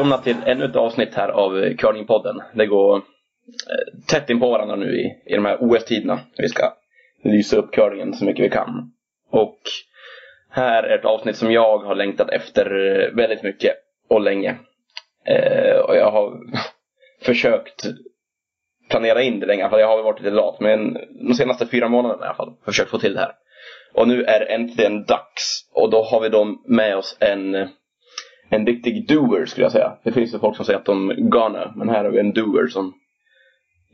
Välkomna till ännu ett avsnitt här av eh, Curlingpodden. Det går eh, tätt in på varandra nu i, i de här OS-tiderna. Vi ska lysa upp curlingen så mycket vi kan. Och här är ett avsnitt som jag har längtat efter eh, väldigt mycket och länge. Eh, och jag har försökt planera in det länge, för jag har varit lite lat. Men de senaste fyra månaderna i alla fall försökt få till det här. Och nu är det äntligen dags. Och då har vi då med oss en en riktig doer skulle jag säga. Det finns ju folk som säger att de gana, men här har vi en doer som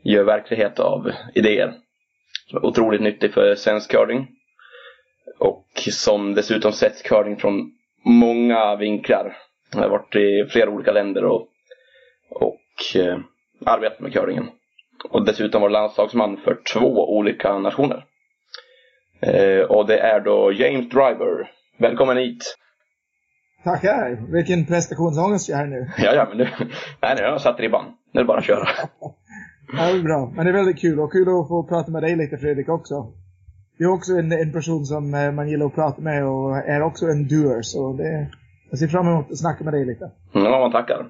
gör verklighet av idéer. Som är otroligt nyttig för svensk curling. Och som dessutom sett curling från många vinklar. Jag har varit i flera olika länder och, och eh, arbetat med curlingen. Och dessutom var landslagsman för två olika nationer. Eh, och det är då James Driver. Välkommen hit! Tackar! Vilken prestationsångest jag är nu. Ja, ja, men nu, nej, nu har jag satt ribban. Nu är det bara att köra. Ja, det är bra. Men det är väldigt kul och kul att få prata med dig lite Fredrik också. Du är också en, en person som eh, man gillar att prata med och är också en doer så det, jag ser fram emot att snacka med dig lite. Ja, man tackar.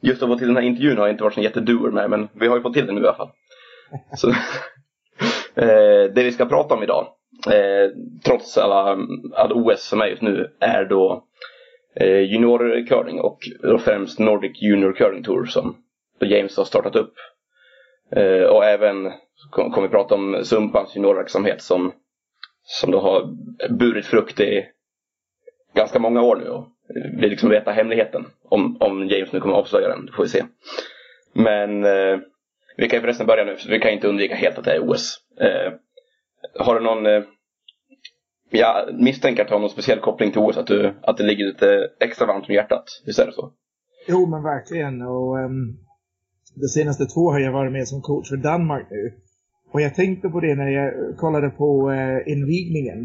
Just att få till den här intervjun har jag inte varit så jättedoer med, men vi har ju fått till det nu i alla fall. Så, eh, det vi ska prata om idag, eh, trots alla, all OS som är just nu, är då eh, juniorcurling och då främst Nordic Junior Curling Tour som då James har startat upp. Eh, och även kom- kommer vi prata om Sumpans juniorverksamhet som, som då har burit frukt i ganska många år nu och vill liksom veta hemligheten. Om, om James nu kommer att avslöja den, det får vi se. Men eh, vi kan ju förresten börja nu, för vi kan inte undvika helt att det är OS. Eh, har du någon eh, jag misstänker att du har någon speciell koppling till OS, att, du, att det ligger lite extra varmt om hjärtat. Visst är det så? Jo men verkligen och ehm, um, de senaste två har jag varit med som coach för Danmark nu. Och jag tänkte på det när jag kollade på uh, invigningen.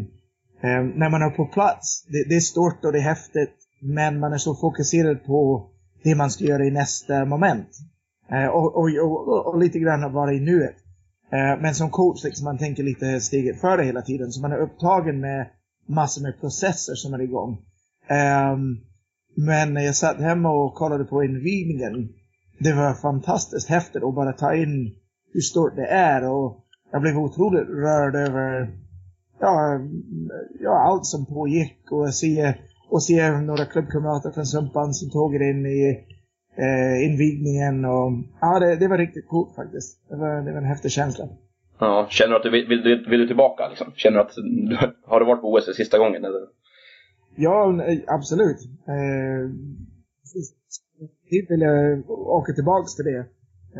Um, när man är på plats, det, det är stort och det är häftigt, men man är så fokuserad på det man ska göra i nästa moment. Eh, och, och, och, och lite grann vara i nuet. Eh, men som coach, liksom, man tänker lite steget före hela tiden, så man är upptagen med massor med processer som är igång. Ehm, men när jag satt hemma och kollade på invigningen, det var fantastiskt häftigt att bara ta in hur stort det är. Och jag blev otroligt rörd över ja, ja, allt som pågick. Och se, och se några klubbkamrater från Sumpan som tog in i eh, invigningen och ja, det, det var riktigt coolt faktiskt. Det var, det var en häftig känsla. Ja, känner du att du vill, vill, du- vill du tillbaka liksom? Känner du att du, har du varit på OS för sista gången eller? Ja, absolut. Eh, dit vill jag åka tillbaks till det.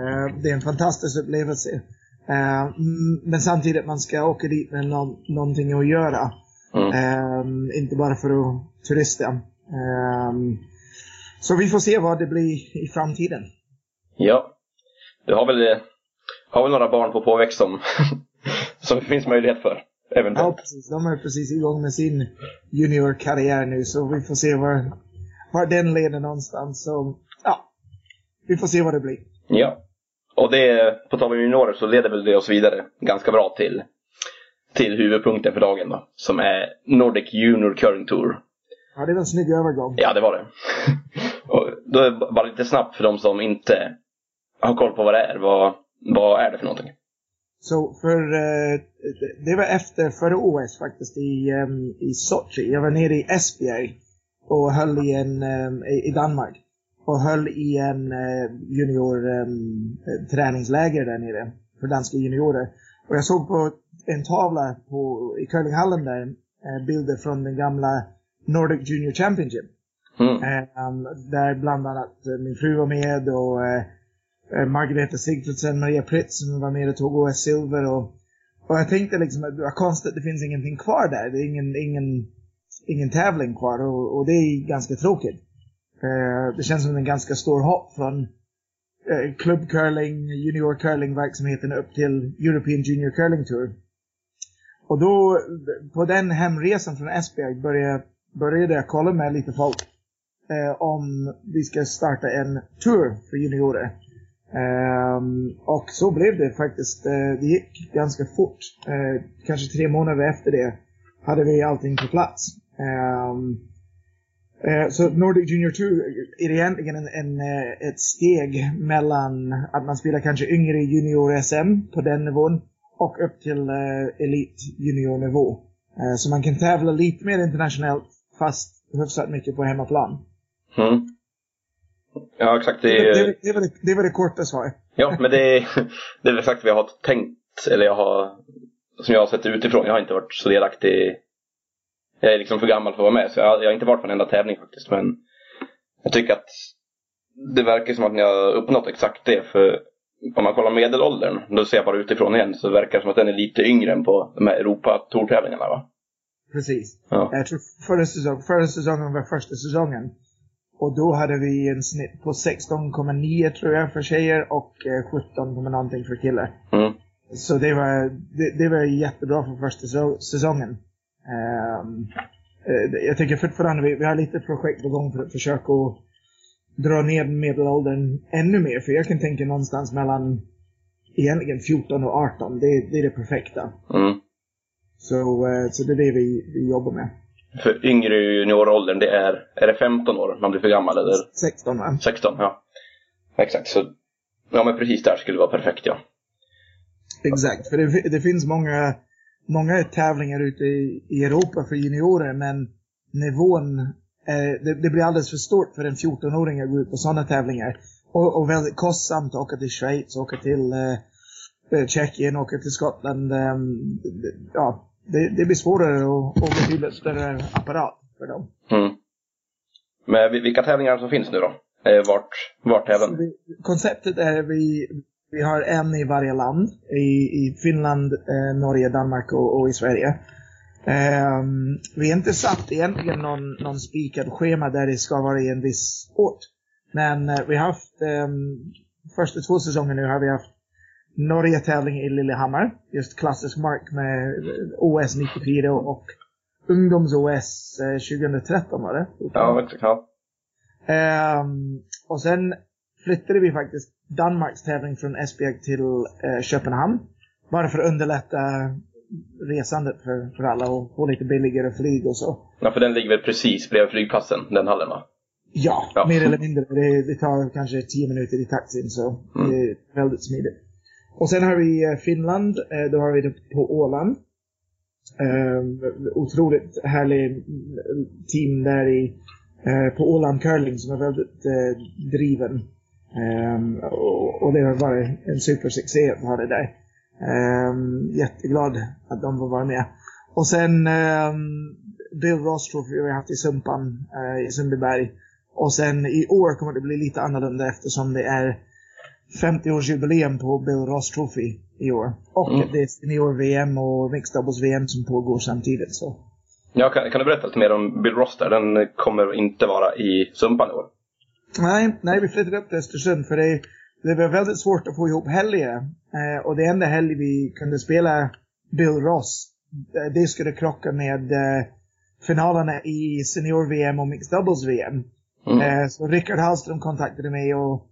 Eh, det är en fantastisk upplevelse. Eh, men samtidigt, man ska åka dit med nå- någonting att göra. Mm. Eh, inte bara för att turista. Eh, så vi får se vad det blir i framtiden. Ja. Du har väl, har väl några barn på påväxt som, som finns möjlighet för? Ja, Eventuellt. precis. De är precis igång med sin juniorkarriär nu, så vi får se var, var den leder någonstans. Så, ja, vi får se vad det blir. Ja. Och det, på tal om juniorer så leder väl det oss vidare ganska bra till, till huvudpunkten för dagen då. Som är Nordic Junior Curling Tour. Ja, det var en snygg övergång. Ja, det var det. Och då är bara lite snabbt för de som inte har koll på vad det är. Vad, vad är det för någonting? Så för, eh, det var efter förra OS faktiskt i, em, i Sochi. Jag var nere i Esbjerg och höll i en, em, i Danmark. Och höll i en eh, junior em, eh, träningsläger där nere för danska juniorer. Och jag såg på en tavla på, i curlinghallen där eh, bilder från den gamla Nordic Junior Championship. Mm. Um, där bland annat eh, min fru var med och eh, eh, Margareta Sigfridsen, Maria Pritz som var med och tog OS silver och, och jag tänkte liksom att vad konstigt, det finns ingenting kvar där. Det är ingen, ingen, ingen tävling kvar och, och det är ganska tråkigt. Eh, det känns som en ganska stor hopp från eh, klubbcurling, junior curling verksamheten upp till European Junior Curling Tour. Och då, på den hemresan från Esbjerg började, började jag kolla med lite folk eh, om vi ska starta en tour för juniorer. Um, och så blev det faktiskt. Eh, det gick ganska fort. Uh, kanske tre månader efter det hade vi allting på plats. Um, uh, så Nordic Junior Tour är egentligen en, en, ett steg mellan att man spelar kanske yngre junior-SM på den nivån och upp till elit junior-nivå. så man kan tävla lite mer internationellt fast hyfsat mycket på hemmaplan. Mm. Ja, exakt. Det, det, det, det, var det, det var det korta svaret. Ja, men det, det är exakt vad jag har tänkt, eller jag har, som jag har sett utifrån. Jag har inte varit så delaktig. Jag är liksom för gammal för att vara med, så jag, jag har inte varit på en enda tävling faktiskt. Men jag tycker att det verkar som att ni har uppnått exakt det. För om man kollar medelåldern, då ser jag bara utifrån igen, så verkar det som att den är lite yngre än på de här Europa-tourtävlingarna va? Precis. Ja. Jag tror förra, säsong, förra säsongen var första säsongen. Och då hade vi en snitt på 16,9 tror jag för tjejer och 17, eh, någonting för killar. Mm. Så det var, det, det, var jättebra för första säsongen. Um, jag tycker fortfarande vi, vi har lite projekt på gång för att försöka dra ner medelåldern ännu mer. För jag kan tänka någonstans mellan egentligen 14 och 18. Det, det är det perfekta. Mm. Så, eh, så det är det vi, vi jobbar med. För yngre junioråldern, det är, är det 15 år man blir för gammal eller? 16 va? 16, ja. Exakt, så ja men precis där skulle det vara perfekt ja. Exakt, för det, det finns många, många tävlingar ute i, i Europa för juniorer men nivån, eh, det, det, blir alldeles för stort för en 14-åring att gå ut på sådana tävlingar. Och, och väldigt kostsamt att åka till Schweiz, åka till eh, eh Tjeckien, åka till Skottland. Eh, ja, det, det blir svårare och, och betydligt större apparat för dem. Mm. Men vilka tävlingar som finns nu då? Eh, vart, vart även? Vi, konceptet är vi, vi har en i varje land. I, i Finland, eh, Norge, Danmark och, och i Sverige. Eh, vi har inte satt egentligen någon, någon spikad schema där det ska vara i en viss ort. Men eh, vi har haft, ehm, första två säsonger nu har vi haft Norge-tävling i Lillehammer. Just klassisk mark med OS 94 och ungdoms-OS 2013 var det? Ja, exakt. Ja. Um, och sen flyttade vi faktiskt Danmarks tävling från Esbjerg till uh, Köpenhamn. Bara för att underlätta resandet för, för alla och få lite billigare flyg och så. Ja, för den ligger väl precis bredvid flygplatsen, den hallen va? Ja, ja. mer eller mindre. Det, det tar kanske 10 minuter i taxin så mm. det är väldigt smidigt. Och sen har vi eh, Finland, eh, då har vi det på Åland. Ehm, otroligt härlig mm, team där i, eh, på Åland Curling som är väldigt driven. Ehm, och, det har varit en supersuccé att ha det där. Ehm, jätteglad att de får vara med. Och sen Bill Ross Trophy har vi haft i Sumpan i Sundbyberg. Och sen i år kommer det bli lite annorlunda eftersom det är 50-årsjubileum på Bill Ross Trophy i år. Och mm. det är senior-VM och Mixed Doubles-VM som pågår samtidigt. Så. Ja, kan, kan, du berätta lite mer om Bill Ross där? Den kommer inte vara i Sumpan i år. Nej, nej vi flyttade upp till Östersund för det, det var väldigt svårt att få ihop helger. Eh, och det enda helg vi kunde spela Bill Ross, eh, det skulle krocka med eh, finalerna i Senior-VM och Mixed Doubles-VM. Mm. Eh, så Rickard Hallström kontaktade mig och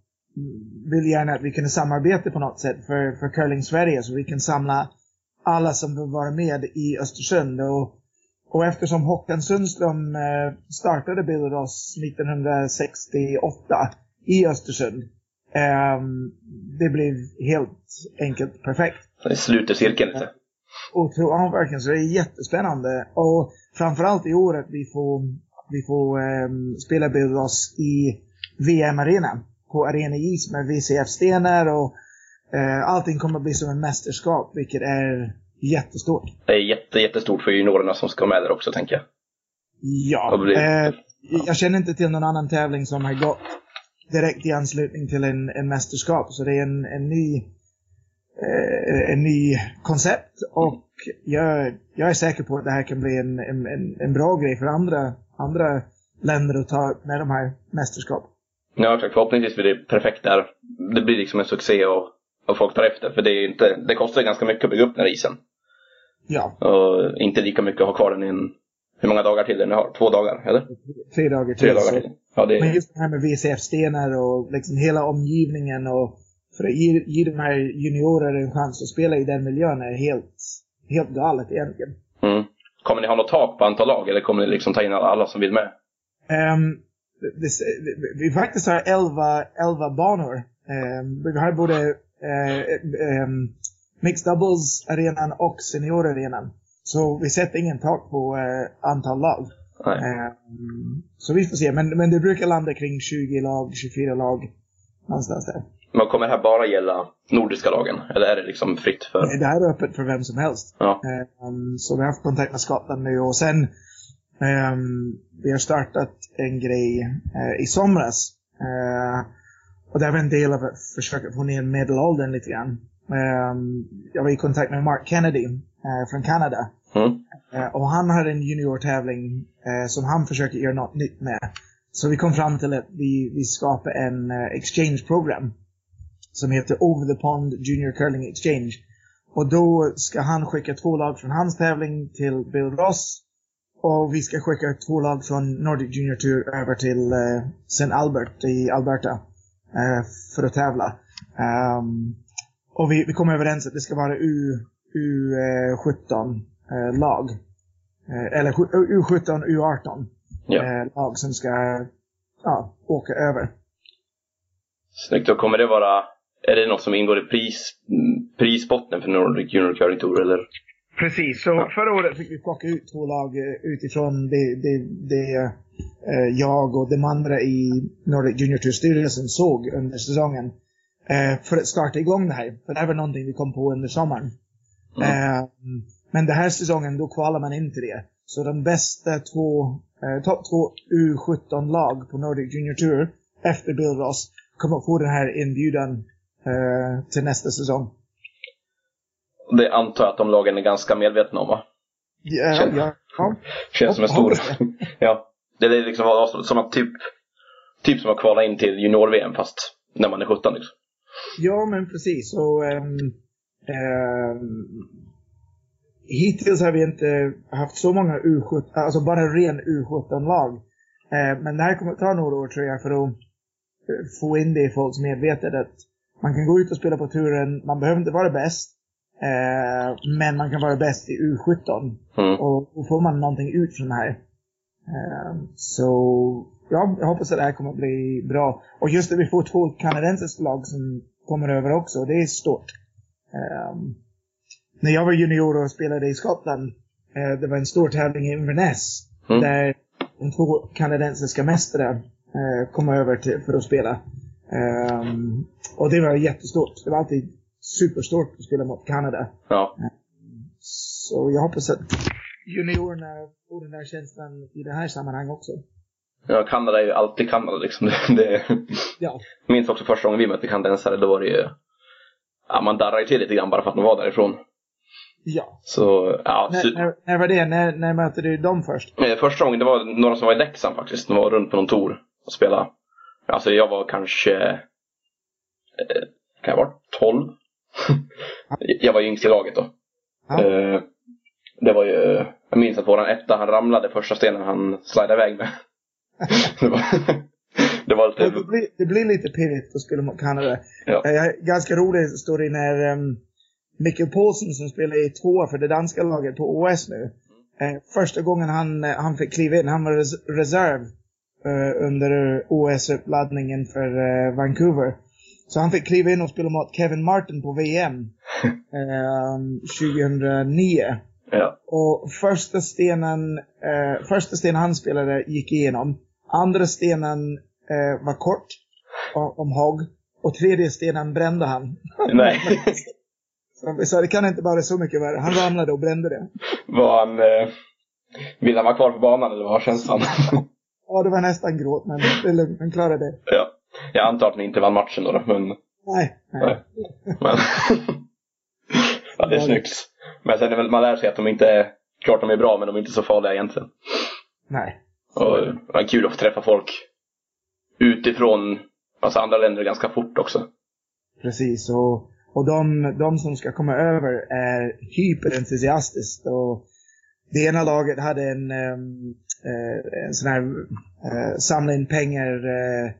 vill gärna att vi kunde samarbeta på något sätt för, för Curling Sverige så vi kan samla alla som vill vara med i Östersund. Och, och eftersom Håkan Sundström eh, startade Bilros 1968 i Östersund. Eh, det blev helt enkelt perfekt. Det sluter cirkeln lite. Och, ja, verkligen. Så det är jättespännande. Och framförallt i år att vi får, vi får eh, spela Bilros i VM-arenan på Arena Is med VCF-stenar och eh, allting kommer att bli som en mästerskap, vilket är jättestort. Det är jätte, jättestort för juniorerna som ska med där också, tänker jag. Ja. Eh, jag känner inte till någon annan tävling som har gått direkt i anslutning till en, en mästerskap, så det är en, en ny eh, en ny koncept och jag, jag är säker på att det här kan bli en, en, en bra grej för andra, andra länder att ta med de här mästerskapen. Ja, exakt. Förhoppningsvis blir det perfekt där. Det blir liksom en succé och, och folk tar efter. För det, är inte, det kostar ganska mycket att bygga upp den här isen. Ja, Och inte lika mycket att ha kvar den i en... Hur många dagar till den har? Två dagar, eller? tre dagar till. Tre dagar så- till. Ja, det Men just det här med VCF-stenar och liksom hela omgivningen och för att ge, ge de här juniorer en chans att spela i den miljön är helt, helt galet egentligen. Mm. Kommer ni ha något tak på antal lag, eller kommer ni liksom ta in alla, alla som vill med? Ehm, det, vi faktiskt har 11, 11 banor. Ehm, vi har både uh, um, Mixed Doubles-arenan och seniorarenan. Så vi sätter ingen tak på eh, antal lag. Ehm, så vi får se, men, men det brukar landa kring 20 lag, 24 lag. Någonstans där. Men kommer det här bara gälla nordiska lagen? Eller är det liksom fritt för... Det här är öppet för vem som helst. Ja. Ehm, så vi har haft kontakt med Skottland nu och sen vi har startat en grej eh, i somras. Eh, och det var en del av att försöka få ner medelåldern lite grann. Ehm, jag var i kontakt med Mark Kennedy eh, från Kanada. Mm. Och han har en juniortävling som han försöker göra något nytt med. Så vi kom fram till att vi, vi skapar en eh, exchange program. Som heter Over the Pond Junior Curling Exchange. Och då ska han skicka två lag från hans tävling till Bill Ross. Och vi ska skicka två lag från Nordic Junior Tour över till eh, St. Albert i Alberta. Eh, för att tävla. Ehm, och vi, vi kom överens att det ska vara U, U17 eh, lag. Eh, eller sju- U17, U18 Ja. eh, lag som ska ja, åka över. Snyggt. Då kommer det vara... Är det något som ingår i pris, mm, prisbotten för Nordic Junior Curling Tour, eller? Precis, så förra året fick vi plocka ut två lag eh, utifrån det, det, det eh, jag och de andra i Nordic Junior Tour-styrelsen såg under säsongen. Eh, för att starta igång det här. För det här var någonting vi kom på under sommaren. Eh, men den här säsongen, då kvalar man in till det. Så de bästa två, eh, topp två U17-lag på Nordic Junior Tour efter Bill Ross kommer att få den här inbjudan eh, till nästa säsong. Det antar jag att de lagen är ganska medvetna om, va? Ja, Känner- ja, ja. Känns som en stor... Ja. Det är liksom som att typ... Typ som att kvala in till junior-VM fast när man är 17 liksom. Ja, men precis. Och, ehm, ehm, hittills har vi inte haft så många U17, alltså bara ren U17-lag. Eh, men det här kommer ta några år tror jag för att eh, få in det i folks medvetande att man kan gå ut och spela på turen, man behöver inte vara bäst. Eh, men man kan vara bäst i U17. Mm. Och då får man någonting ut från det här. Eh, så ja, jag hoppas att det här kommer att bli bra. Och just det, vi får två kanadensiska lag som kommer över också. Det är stort. Eh, när jag var junior och spelade i Skottland, det var en stor tävling i Inverness. Mm. Där de två kanadensiska mästare eh, kom över till, för att spela. Och det var jättestort. Det var alltid superstort att spela mot Kanada. Ja. Så jag hoppas att juniorerna får den där känslan i det här sammanhanget också. ja, Kanada är ju alltid Kanada liksom. Det, det, Ja. jag minns också första gången vi mötte kanadensare, då var det ju... Ja, man darrar ju till lite grann bara för att man var därifrån. Ja. Så, ja. När, när, när var det? När, när mötte du dem först? Eh, Första gången, det var några som var i Leksand faktiskt. De var runt på någon tour och spelade. Alltså jag var kanske... Eh, kan jag vara 12? Jag var yngst i laget då. Ja. Eh, det var ju... Jag minns att våran etta, han ramlade första stenen han slidade iväg med. det, var, det var Det, lite... blir, det blir lite pirrigt att spela mot Kanada. Ja. Eh, ganska rolig story när um, Mikkel Paulsen som spelar i tvåa för det danska laget på OS nu. Eh, första gången han, eh, han fick kliva in, han var res reserv eh, under OS-uppladdningen för eh, Vancouver. Så han fick kliva in och spela mot Kevin Martin på VM eh, 2009. Ja. Och första stenen, eh, första stenen han spelade gick igenom. Andra stenen eh, var kort om, hogg. Och tredje stenen brände han. Nej. Så sa det kan inte vara så mycket värre. Han ramlade och brände det. Var han... Eh, ville han vara kvar på banan eller vad var känslan? Ja, det var nästan gråt, men det är lugnt. Han klarade det. ja. Jag antar att ni inte vann matchen då, men... Nej. nej. Men... ja, det är snyggt. Men sen är väl, man lär sig att de inte är... Klart de är bra, men de är inte så farliga egentligen. nej. Och det är kul att få träffa folk utifrån, alltså andra länder ganska fort också. Precis. Och, Och de, de som ska komma över är hyperentusiastiskt. Och det ena laget hade en, um, uh, en sån här uh, samla in pengar uh,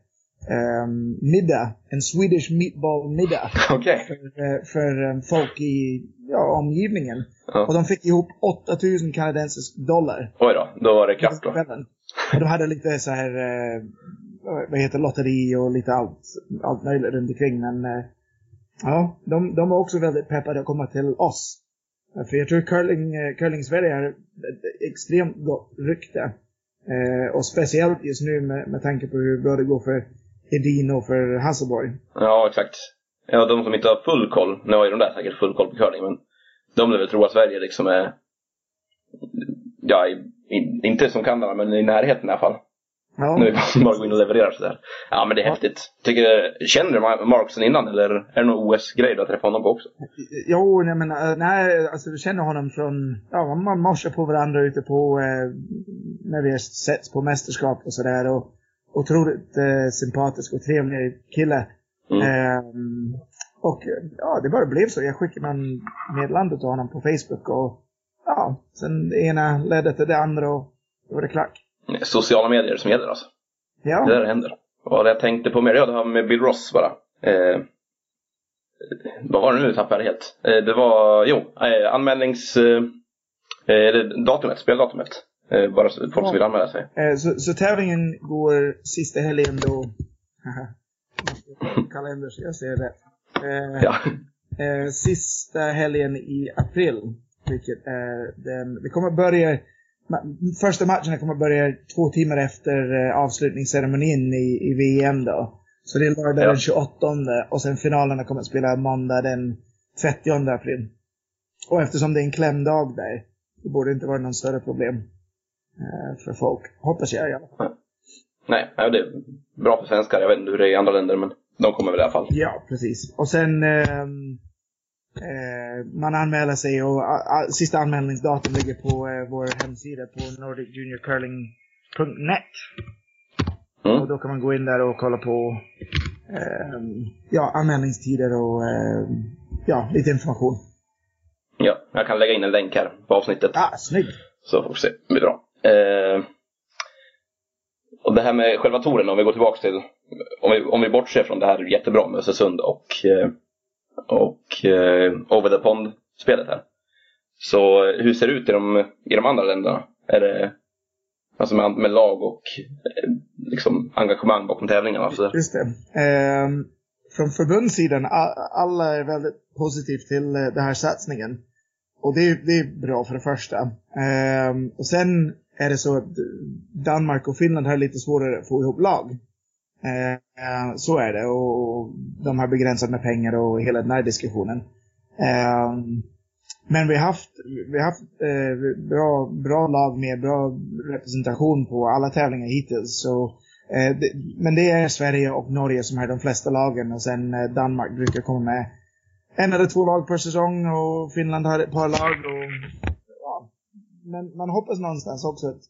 um, middag. En Swedish meatball middag. Okej. För, för um, folk i ja, omgivningen. Ja. Och de fick ihop 8000 kanadensiska dollar. Oj då, då var det klart då. Och de hade lite så här, eh, vad heter lotteri och lite allt, allt möjligt runt omkring. Men eh, ja, de, de var också väldigt peppade att komma till oss. För jag tror curling, eh, curling Sverige har ett extremt gott rykte. Eh, och speciellt just nu med, med tanke på hur bra det går för Edin och för Hasselborg. Ja, exakt. Ja, de som inte har full koll, nu har ju de där säkert full koll på curling, men de lär väl tro att Sverige liksom är, ja, i, i, inte som Kanada, men i närheten i alla fall. Ja. Nu är bara att gå in och leverera sådär. Ja, men det är Ja. häftigt. Tycker, känner du Ma- Mark sen innan, eller är det någon OS-grej du har träffat honom på också? Jo, nej men eh, nej, alltså du känner honom från, ja man morsar på varandra ute på, eh, när vi har setts på mästerskap och sådär. Och otroligt eh, sympatisk och trevlig kille. Mm. Ehm, och ja, det bara blev så. Jag skickade någon meddelande till honom på Facebook och ja, sen det ena ledde till det andra och då var det klart. Sociala medier som gäller alltså. Det Ja, där händer. Vad det jag tänkte på mer? Ja, det här med Bill Ross bara. Eh, vad var det nu? Tappade jag helt. Eh, det var, jo, eh, anmälnings... Eh, eh, det- datumet, speldatumet. Eh, bara så, folk som vill anmäla sig. eh, så, så tävlingen går sista helgen då, kalender jag ser rätt. Eh, Ja. sista helgen i april. Vilket är den, det kommer börja, första matchen kommer börja två timmar efter avslutningsceremonin i, i VM då. Så det är lördag Ja. den 28 och sen finalerna kommer att spela måndag den 30 april. Och eftersom det är en klämdag där, det borde inte vara någon större problem för folk. Hoppas jag i alla fall. Nej, nej, det är bra för svenskar. Jag vet inte hur det är i andra länder, men de kommer väl i alla fall. Ja, precis. Och sen ehm, eh, man anmäler sig och a, sista anmälningsdatum ligger på eh, vår hemsida på nordicjuniorcurling.net. Och Mm. då kan man gå in där och kolla på ehm, ja, anmälningstider och ehm, ja, lite information. Ja, jag kan lägga in en länk här på avsnittet. Ah, snyggt! Så får vi se. Det blir bra. Eh, och det här med själva touren, om vi går tillbaka till, om vi, om vi bortser från det här jättebra med Östersund och, eh, och eh, Over the Pond-spelet här. Så eh, hur ser det ut i de, i de andra länderna? Är det alltså med, med lag och eh, liksom engagemang bakom tävlingarna? Så, Just det. Ehm, från förbundssidan, alla är väldigt positivt till den här satsningen. Och det, är- det är bra för det första. Ehm, och sen är det så att Danmark och Finland har lite svårare att få ihop lag. Eh, så är det. Och de har begränsat med pengar och hela den här diskussionen. Eh, men vi har haft, vi har haft eh, bra, bra lag med bra representation på alla tävlingar hittills. Så Eh, det, men det är Sverige och Norge som har de flesta lagen och sen eh, Danmark brukar komma med en eller två lag per säsong och Finland har ett par lag. Och. Men man hoppas någonstans också att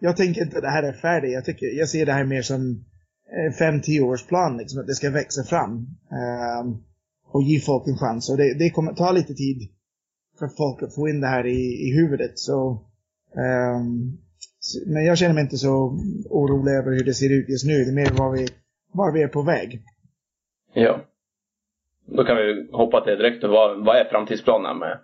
jag tänker inte att det här är färdigt. Jag, tycker, jag ser det här mer som eh, fem, tio års plan, liksom, att det ska växa fram. um, och ge folk en chans. Och det, det kommer ta lite tid för folk att få in det här i, i huvudet. Så um, men jag känner mig inte så orolig över hur det ser ut just nu. Det är mer var vi, var vi är på väg. ja. Då kan vi hoppa till det direkt. Vad, vad är framtidsplanerna med,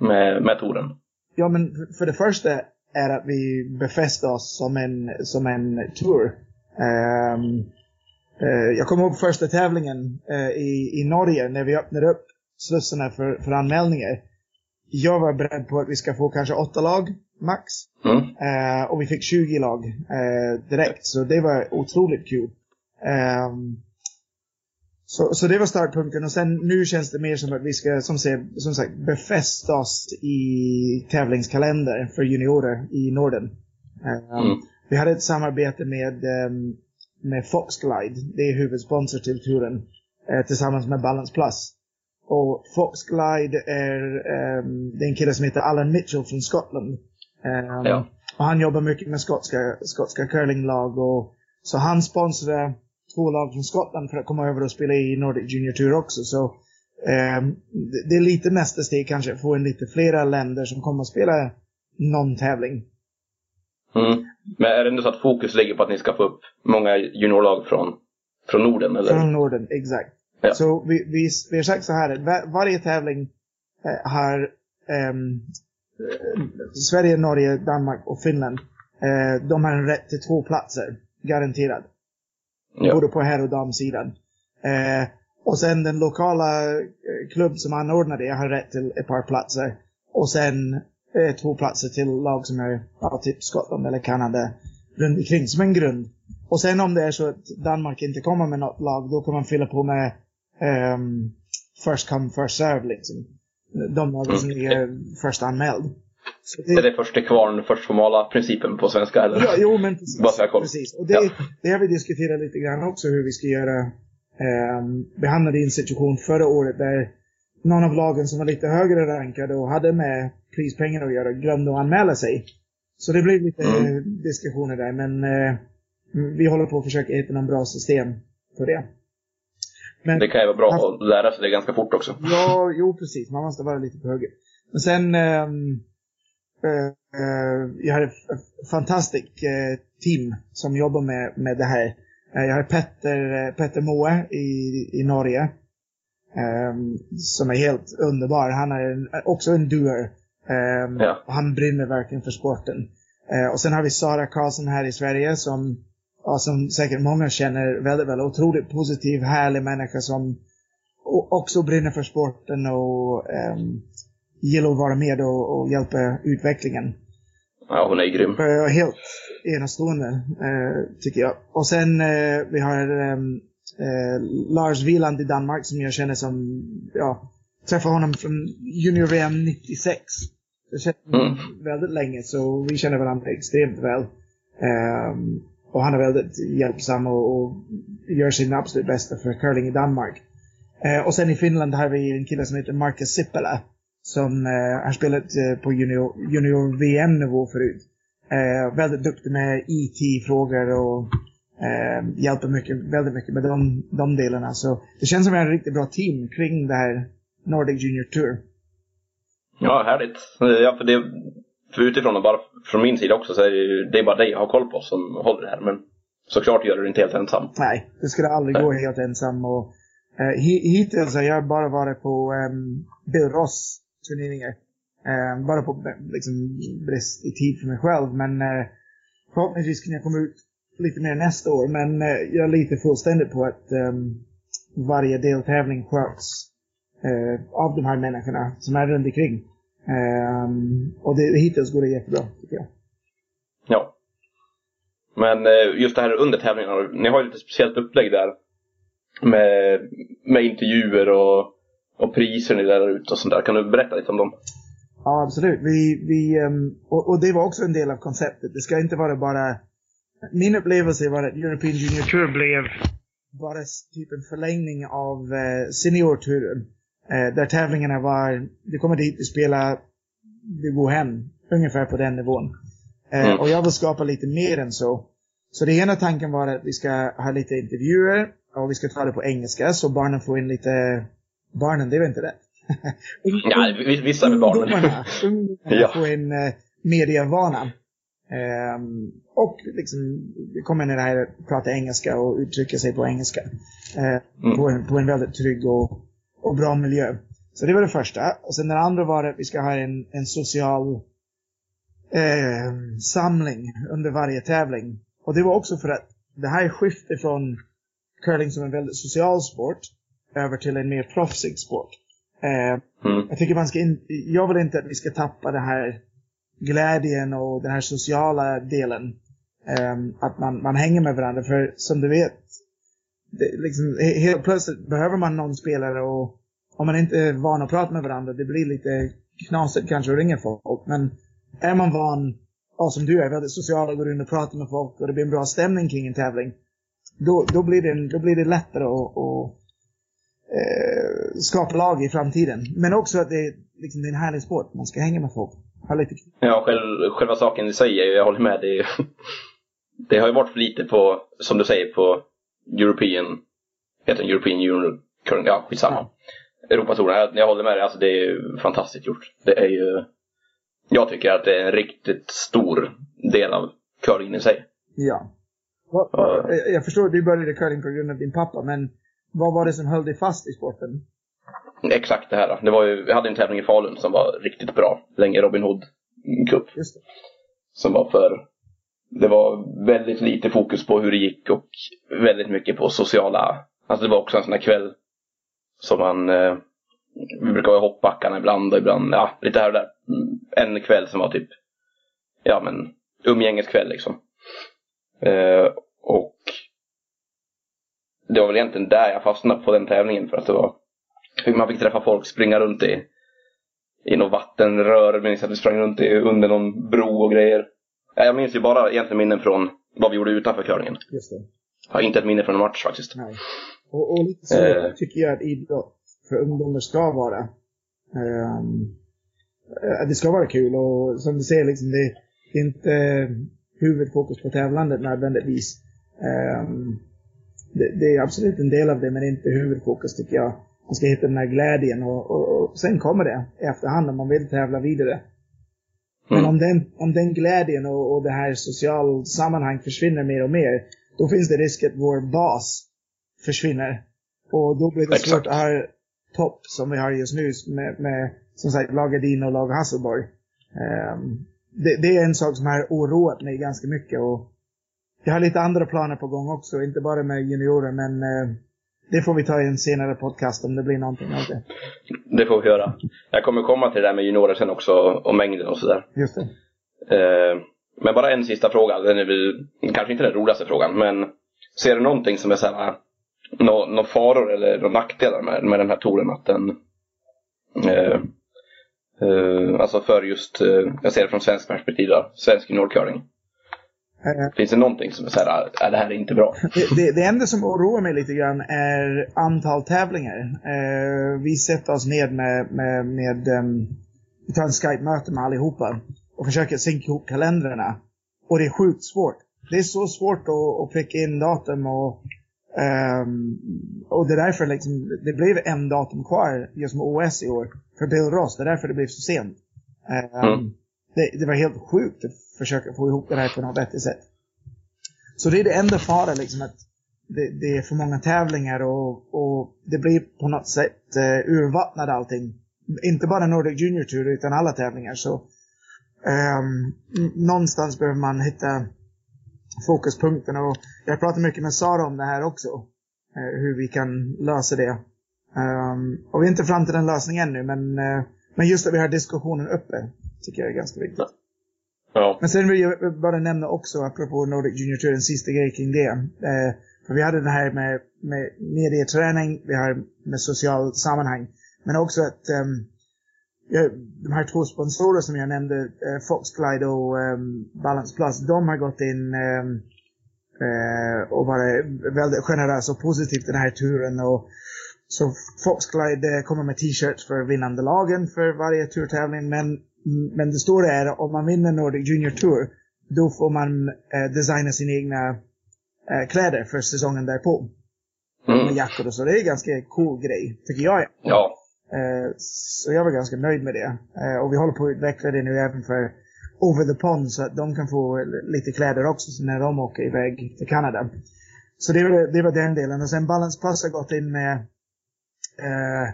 med, med touren? Ja, men för- det första är att vi befäster oss som en, som en tour. Ehm, eh, jag kommer ihåg första tävlingen eh, i, i Norge när vi öppnade upp slussarna för, för anmälningar. Jag var beredd på att vi ska få kanske åtta lag max. Mm. Eh, och vi fick 20 lag direkt, så det var otroligt kul. Ehm, så, så det var startpunkten och sen nu känns det mer som att vi ska, som, se, som sagt, befästa oss i tävlingskalender för juniorer i Norden. Ehm, Mm. Vi hade ett samarbete med, ehm, med Foxglide, det är huvudsponsor till touren, eh, tillsammans med Balance Plus. Och Foxglide är, ehm, det är en kille som heter Alan Mitchell från Skottland. Ehm, Ja. Och han jobbar mycket med skotska, skotska curlinglag och så han sponsrar två lag från Skottland för att komma över och spela i Nordic Junior Tour också. Så eh, det, är lite nästa steg kanske, få in lite flera länder som kommer att spela någon tävling. Mm. Men är det ändå så att fokus ligger på att ni ska få upp många juniorlag från, från Norden? Eller? Från Norden, exakt. Ja. Så vi, vi, vi har sagt så här, att var, varje tävling eh, har eh, Sverige, Norge, Danmark och Finland. Eh, de har en rätt till två platser, garanterad. Ja. Både på herr och damsidan. Eh, och sen den lokala eh, klubb som anordnar det har rätt till ett par platser. Och sen eh, två platser till lag som är ja, typ Skottland eller Kanada runt omkring som en grund. Och sen om det är så att Danmark inte kommer med något lag, då kan man fylla på med ehm, first come first serve liksom. De lagen som är först anmäld. Så det- Är det först till kvarn, först får mala principen på svenska? Eller? Ja, jo, men precis. Bara så jag precis. Och det, Ja. det har vi diskuterat lite grann också hur vi ska göra. Hamnade i en situation förra året där någon av lagen som var lite högre rankade och hade med prispengar att göra glömde att anmäla sig. Så det blev lite Mm. eh, diskussioner där, men eh, vi håller på att försöka hitta någon bra system för det. Men, Det kan ju vara bra att lära sig det ganska fort också. Ja, jo precis. Man måste vara lite på hugget. Men sen, eh, eh, jag har ett fantastiskt eh, team som jobbar med, med det här. Eh, jag har Petter, eh, Petter Moe i, i Norge. ehm, som är helt underbar. Han är en, också en doer. ehm, Ja. och Han brinner verkligen för sporten. Eh, och sen har vi Sara Karlsson här i Sverige som, ja, som säkert många känner väldigt väl. Otroligt positiv, härlig människa som också brinner för sporten och um, gillar att vara med och, och hjälpa utvecklingen. Ja, hon är grym. Eh, helt enastående, eh, tycker jag. Och sen eh, vi har ehm, eh, Lars Wieland i Danmark som jag känner som, ja, träffade honom från Junior VM 96. Jag känner Mm. väldigt länge, så vi känner varandra extremt väl. Ehm, och han är väldigt hjälpsam och, och gör sin absolut bästa för curling i Danmark. Eh, och sen i Finland har vi en kille som heter Marcus Sippela. Som eh, har spelat eh, på junior, junior VM-nivå förut. Eh, väldigt duktig med IT-frågor och eh, hjälper mycket, väldigt mycket med de, de delarna. Så det känns som en riktigt bra team kring det här Nordic Junior Tour. Ja, härligt. Ja, för, det, för utifrån och bara från min sida också så är det, ju- det är bara dig jag har koll på som håller det här. Men såklart gör du det inte helt ensam. Nej, det skulle aldrig gå helt ensam. Och, eh, hi- hittills har jag bara varit på um, Bill Ross turneringar. Eh, bara på liksom, brist i tid för mig själv. Men eh, förhoppningsvis kan jag komma ut lite mer nästa år. Men eh, jag litar fullständigt på att ehm, varje deltävling sköts eh, av de här människorna som är runt omkring. Ehm, och det, hittills går det jättebra, tycker jag. Ja. Men eh, just det här under tävlingarna, ni har ju lite speciellt upplägg där. Med, med intervjuer och, och priser ni delar ut och sånt där. Kan du berätta lite om dem? Ja, absolut. Vi, vi, ehm, och, och det var också en del av konceptet. Det ska inte vara bara... Min upplevelse var att European Junior Tour blev bara typ en förlängning av eh, seniorturen. Eh, där tävlingarna var, du kommer dit, du spelar, du går hem. Ungefär på den nivån. Eh, Mm. Och jag vill skapa lite mer än så. Så det ena tanken var att vi ska ha lite intervjuer och vi ska ta det på engelska så barnen får in lite... Barnen, det är väl inte rätt? Ja, vi- vissa med barnen. Ungdomarna, ungdomarna Ja. får en eh, medievana. Ehm, och liksom, kommer ner här och prata engelska och uttrycka sig på engelska. Eh, Mm. på, en, på en väldigt trygg och, och bra miljö. Så det var det första. Och sen det andra var att vi ska ha en, en social eh, samling under varje tävling. Och det var också för att det här skiftet från curling som en väldigt social sport över till en mer proffsig sport. Eh, Mm. jag tycker man ska in, jag vill inte att vi ska tappa den här glädjen och den här sociala delen. Ehm, att man, man hänger med varandra. För som du vet, det, liksom, he- helt plötsligt behöver man någon spelare och om man inte är van att prata med varandra, det blir lite knasigt kanske att ringa folk. Men är man van, ja, som du är, väldigt social och går in och pratar med folk och det blir en bra stämning kring en tävling. Då, då, blir, det, då blir det lättare att, att eh, skapa lag i framtiden. Men också att det, är- liksom, det är en härlig sport. Man ska hänga med folk. Ha lite kul. Ja, själv, själva saken i är ju- jag håller med. Det, det har ju varit för lite på, som du säger, på European, heter den European Curling, ja skitsamma. Ja. Europatouren, jag, jag håller med dig, alltså det är ju fantastiskt gjort. Det är ju, jag tycker att det är en riktigt stor del av curlingen i sig. Ja. Jag förstår, du började curling på grund av din pappa, men vad var det som höll dig fast i sporten? Exakt det här. Det var ju, vi hade en tävling i Falun som var riktigt bra. Länge Robin Hood Cup. Just det. Som var för... Det var väldigt lite fokus på hur det gick och väldigt mycket på sociala... Alltså det var också en sån här kväll som man... Eh, vi brukar ha hoppbackarna ibland och ibland, ja, lite här och där. En kväll som var typ, ja men, umgängeskväll liksom. Eh, det var väl egentligen där jag fastnade på den tävlingen för att det var man fick träffa folk, springa runt i, i något vattenrör. Minns att vi sprang runt i, under någon bro och grejer. Jag minns ju bara egentligen minnen från vad vi gjorde utanför curlingen. Just det. Jag har inte ett minne från en match faktiskt. Nej. Och, och lite så eh. tycker jag att idrott för ungdomar ska vara. Um, det ska vara kul och som du säger, liksom, det, det är inte huvudfokus på tävlandet nödvändigtvis. Um, det, det, är absolut en del av det, men inte huvudfokus tycker jag man ska hitta den här glädjen och, och, och sen kommer det i efterhand om man vill tävla vidare. Mm. Men om den, om den glädjen och, och det här sociala sammanhang försvinner mer och mer, då finns det risk att vår bas försvinner. Och då blir det Exakt. svårt att ha topp som vi har just nu med, med som sagt Lagadin och Lag Hasselborg. Um, det, det, är en sak som har oroat mig ganska mycket och jag har lite andra planer på gång också, inte bara med juniorer men uh, det får vi ta i en senare podcast om det blir någonting av det. Det får vi göra. Jag kommer komma till det där med juniorer sen också och mängden och sådär. Just det. Eh, men bara en sista fråga. Den är väl kanske inte den roligaste frågan, men ser du någonting som är såhär, några no, faror eller några nackdelar med, med den här touren? Att den, eh, eh, alltså för just, eh, jag ser det från svensk perspektiv då, svensk juniorcurling. Finns det någonting som är så här, äh, det här är inte bra? Det, det, det, enda som oroar mig lite grann är antal tävlingar. Eh, vi sätter oss ned med, med, med um, vi tar en Skype-möte med allihopa och försöker synka ihop kalendrarna. Och det är sjukt svårt. Det är så svårt att, att pricka in datum och um, och det är därför liksom, det blev en datum kvar just med OS i år för Bill Ross. Det är därför det blev så sent. Um, mm. det, det var helt sjukt försöka få ihop det här på något vettigt sätt. Så det är det enda fara liksom att det, det, är för många tävlingar och, och det blir på något sätt eh, urvattnat allting. Inte bara Nordic Junior Tour utan alla tävlingar. Så um, någonstans behöver man hitta fokuspunkten och jag pratar mycket med Sara om det här också. Eh, hur vi kan lösa det. Um, och vi är inte fram till den lösningen ännu men, eh, men just att vi har diskussionen uppe tycker jag är ganska viktigt. Ja. Men sen vill jag bara nämna också, apropå Nordic Junior Tour, en sista grej kring det. Eh, för vi hade det här med, med medieträning, vi har med socialt sammanhang. Men också att um, de här två sponsorer som jag nämnde, eh, Foxglide och um, Balance Plus, de har gått in um, eh, och varit väldigt generösa och positivt den här turen. Och, så Foxglide eh, kommer med t-shirts för vinnande lagen för varje turtävling, men men det stora är om man vinner Nordic Junior Tour, då får man eh, designa sina egna eh, kläder för säsongen därpå. Mm. Med jackor och så. Det är en ganska cool grej, tycker jag. Ja. Eh, så jag var ganska nöjd med det. Eh, och vi håller på att utveckla det nu även för Over the Pond så att de kan få lite kläder också när de åker iväg till Kanada. Så det var, det var den delen. Och sen Balance Plus har gått in med eh,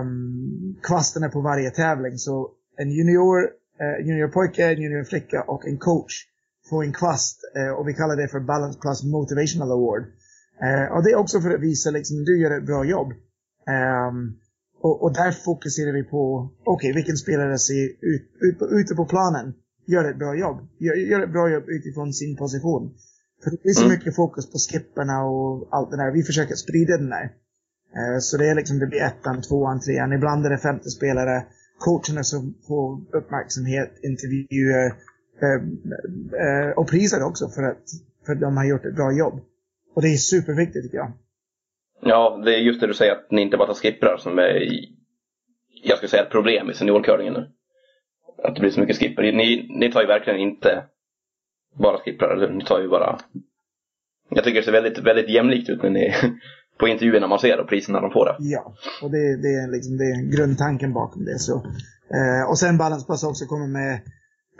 um, kvasterna på varje tävling. Så en junior, eh, juniorpojke, en juniorflicka och en coach får en kvast eh, och vi kallar det för Balance Plus Motivational Award. Eh, och det är också för att visa liksom, du gör ett bra jobb. Um, och, och, där fokuserar vi på, okej, okay, vilken spelare ser ut, ut på, ute på planen gör ett bra jobb. Gör, gör ett bra jobb utifrån sin position. För det är så mm. mycket fokus på skipperna och allt det där. Vi försöker sprida den där. Uh, så det är liksom, det blir ettan, tvåan, trean. Ibland är det femte spelare coacherna som får uppmärksamhet, intervjuer ehm, eh, och priser också för att, för att de har gjort ett bra jobb. Och det är superviktigt tycker jag. Ja, det är just det du säger att ni inte bara tar skipprar som är, jag skulle säga ett problem i seniorcurlingen nu. Att det blir så mycket skipper. Ni, ni tar ju verkligen inte bara skipprar, eller ni tar ju bara jag tycker det ser väldigt, väldigt jämlikt ut när ni, på intervjuerna man ser och priserna de får det. Ja, och det, det, är liksom, det är grundtanken bakom det. Så. Eh, och sen Balance Plus också kommer med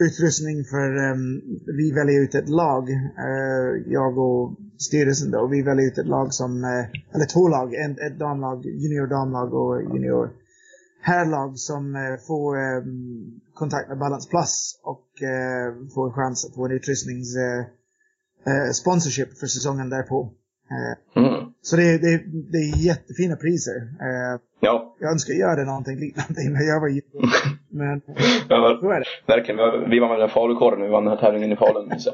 utrustning för, um, vi väljer ut ett lag, uh, jag och styrelsen då, vi väljer ut ett lag som, uh, eller två lag, en, ett damlag, junior damlag och junior herrlag som uh, får um, kontakt med Balance Plus och får en chans att få en utrustnings sponsorship för säsongen därpå. Mm. Så det, det, det är jättefina priser. Eh, ja. Jag önskar göra någonting liknande när jag var junior. Men ja, så är det. Verkligen. Vi var med den falukorren när vi vann den här tävlingen i Falun. Så.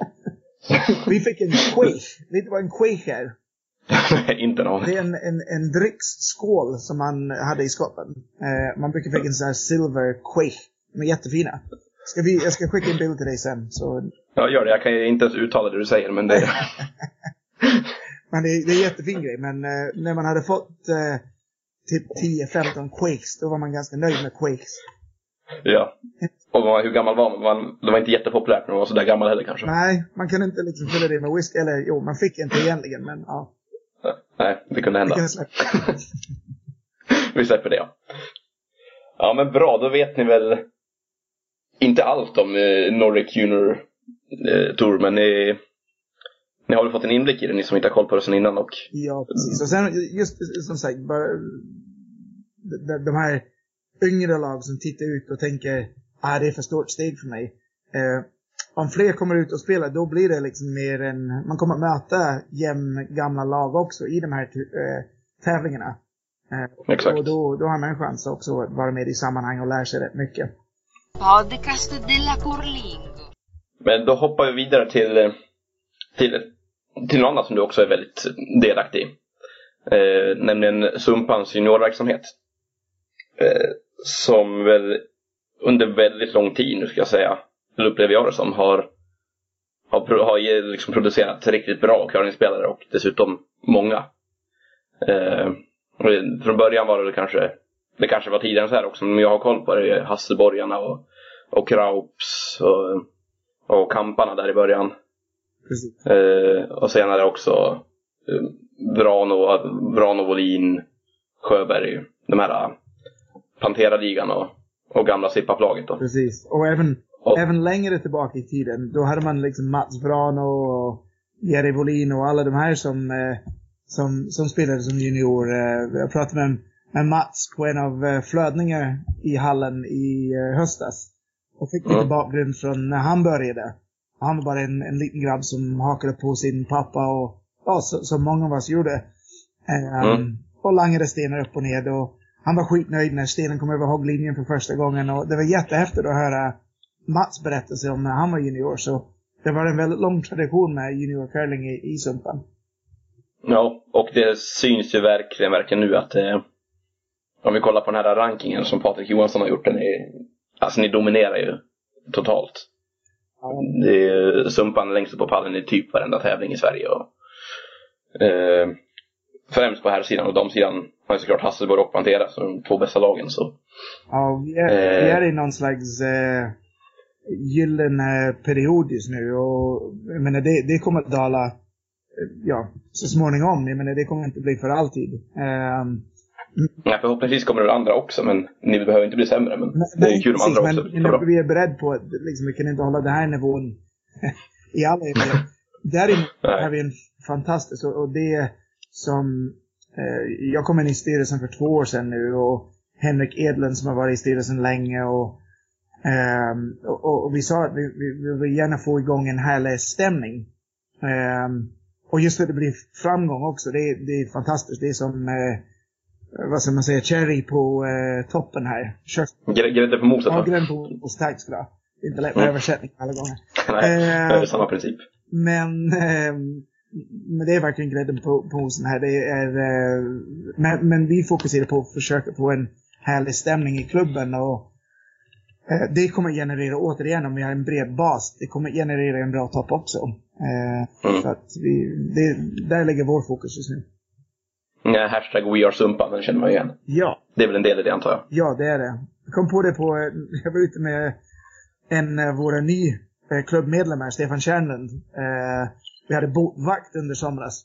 vi fick en quiche. Vet du vad en quiche är? Nej, inte någon. Det är en, en, en dricksskål som man hade i Skottland. Eh, man brukar få en sån här silver quiche. De är jättefina. Ska vi, jag ska skicka en bild till dig sen. Så... Ja, gör det. Jag kan inte ens uttala det du säger, men det... Men det, det är en jättefin grej. Men eh, när man hade fått eh, typ 10-15 Quakes, då var man ganska nöjd med Quakes. Ja. Och hur gammal var man? Det var inte jättepopulärt när man var sådär gammal heller kanske. Nej, man kunde inte liksom fylla det med whisky. Eller jo, man fick inte egentligen, men ja. Nej, det kunde hända. Det. Vi släpper det ja. Ja men bra, då vet ni väl inte allt om eh, Nordic Junior eh, Tour, men ni ni har väl fått en inblick i det, ni som inte har koll på det sen innan och... Ja, precis. Och sen just som sagt, bara, de här yngre lag som tittar ut och tänker ah, det är för stort steg för mig. Eh, om fler kommer ut och spelar, då blir det liksom mer en, man kommer att möta jämn gamla lag också i de här eh, tävlingarna. Eh, Exakt. Och då, då har man en chans också att vara med i sammanhang och lära sig rätt mycket. Podcast della Corlingo. Men då hoppar vi vidare till, till till något annat som du också är väldigt delaktig i. Eh, nämligen Sumpans juniorverksamhet. Eh, som väl under väldigt lång tid nu ska jag säga, eller upplever jag det som, har, har, har liksom producerat riktigt bra curlingspelare och dessutom många. Eh, från början var det kanske, det kanske var tidigare än så här också, men jag har koll på det, Hasselborgarna och, och Kraups och, och Kamparna där i början. Eh, och senare också eh, Brano, Brano Volin, Sjöberg, de här eh, Plantera-ligan och, och gamla Sippa-laget då. Precis, och även, och, även längre tillbaka i tiden, då hade man liksom Mats Brano och Jerry Volin och alla de här som, eh, som, som spelade som junior. Eh, jag pratade med, med Mats på en av eh, flödningar i hallen i höstas. Och fick lite mm. bakgrund från när han började. Han var bara en, en liten grabb som hakade på sin pappa och ja, så, som många av oss gjorde. Um, mm. Och langade stenar upp och ned och han var skitnöjd när stenen kom över hogglinjen för första gången och det var jättehäftigt att höra Mats berättelse om när han var junior. Så det var en väldigt lång tradition med junior curling i, i Sumpan. Ja, och det syns ju verkligen, verkligen nu att eh, om vi kollar på den här rankingen som Patrik Johansson har gjort, den är, alltså ni dominerar ju totalt. Det är Sumpan längst upp på pallen i typ varenda tävling i Sverige. Och, eh, främst på här sidan och damsidan har ju såklart Hasselborg och Pantera som de två bästa lagen. Så. Ja, vi är, eh, vi är i någon slags eh, gyllene period just nu och jag menar, det, det kommer att dala eh, ja, så småningom. Jag menar, det kommer inte bli för alltid. Eh, Ja, förhoppningsvis kommer det andra också, men ni behöver inte bli sämre. Men nej, det är kul om andra men, också. Men vi är beredda på att liksom, vi kan inte hålla den här nivån i alla evigheter. Däremot har vi en fantastisk, och, och det som, eh, jag kom in i styrelsen för två år sedan nu och Henrik Edlund som har varit i styrelsen länge och, eh, och, och, vi sa att vi, vi, vi vill gärna få igång en härlig stämning. Eh, och just att det blir framgång också, det, det är fantastiskt. Det är som eh, vad ska man säga, cherry på eh, toppen här. Grädde på moset? Ja, grädde på moset. Tack ska du ha. Det är inte lätt med mm. översättning alla gånger. Nej, eh, det är samma princip. Men, eh, men det är verkligen grädden på, på mosen här. Det är, eh, men, men vi fokuserar på att försöka få en härlig stämning i klubben och eh, det kommer generera, återigen om vi har en bred bas, det kommer generera en bra topp också. Eh, mm. Så att vi, det, där ligger vår fokus just nu. Nej, hashtag We Are Sumpan, den känner man igen. Ja. Det är väl en del i det antar jag? Ja, det är det. Jag kom på det på, jag var ute med en av våra ny eh, klubbmedlemmar, Stefan Kärnlund. Eh, vi hade botvakt under somras.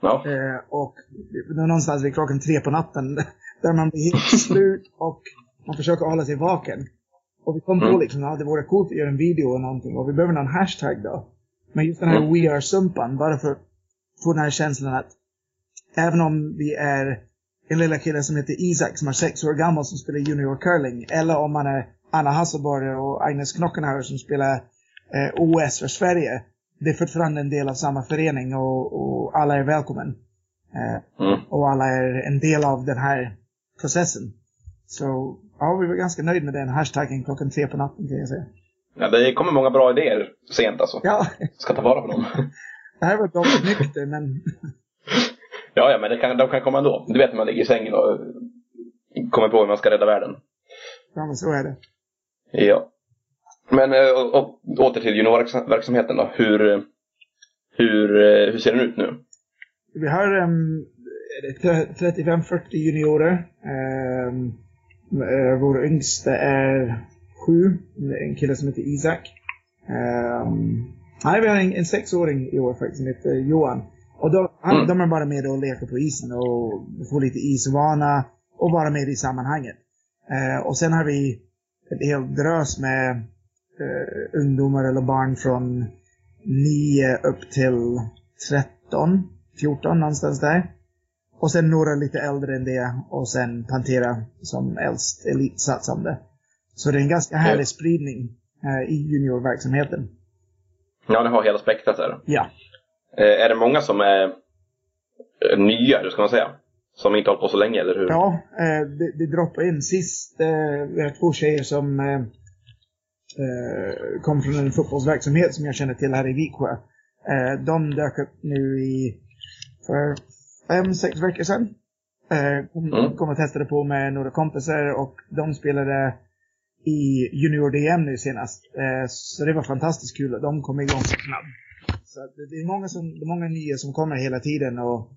Ja. Eh, och det var någonstans vid klockan tre på natten där man blir helt slut och man försöker hålla sig vaken. Och vi kom på Mm. liksom att det vore coolt att göra en video och någonting och vi behöver någon hashtag då. Men just den här Mm. We Are Sumpan, bara för att få den här känslan att även om vi är en lilla kille som heter Isak som är sex år gammal som spelar junior curling eller om man är Anna Hasselborg och Agnes Knockenhauer som spelar eh, OS för Sverige. Det är fortfarande en del av samma förening och, och alla är välkommen. Eh, Mm. och alla är en del av den här processen. Så ja, vi var ganska nöjda med den hashtaggen klockan tre på natten kan jag säga. ja, det kommer många bra idéer sent alltså. Ja, Ska ta vara på dem. det här var dåligt nykter men ja, ja, men det kan, de kan komma ändå. Du vet när man ligger i sängen och kommer på hur man ska rädda världen. ja, men så är det. Ja. Men eh, och, och, åter till juniorverksamheten då. Hur, hur, eh, hur ser den ut nu? Vi har um, 35-40 juniorer. Um, vår yngste är sju. En kille som heter Isak. Um, nej, vi har en, en sexåring i år faktiskt som heter Johan. Och de, han, Mm. de är bara med och leker på isen och får lite isvana och vara med i sammanhanget. Eh, och sen har vi en hel drös med eh, ungdomar eller barn från 9 upp till 13, 14 någonstans där. Och sen några lite äldre än det och sen Pantera som äldst elitsatsande. Så det är en ganska härlig spridning eh, i juniorverksamheten. Ja, ni har hela spektrat där. Ja. Eh, är det många som är nya, hur ska man säga? Som inte hållit på så länge, eller hur? Ja, eh, det, det droppade in sist. Eh, vi har två tjejer som eh, eh, kom från en fotbollsverksamhet som jag känner till här i Viksjö. Eh, de dök upp nu i för fem, sex veckor sedan. Eh, kom, Mm. kom och testade på med några kompisar och de spelade i Junior DM nu senast. Eh, så det var fantastiskt kul och de kom igång så snabbt. Så att det det är många, som, det är många nya som kommer hela tiden och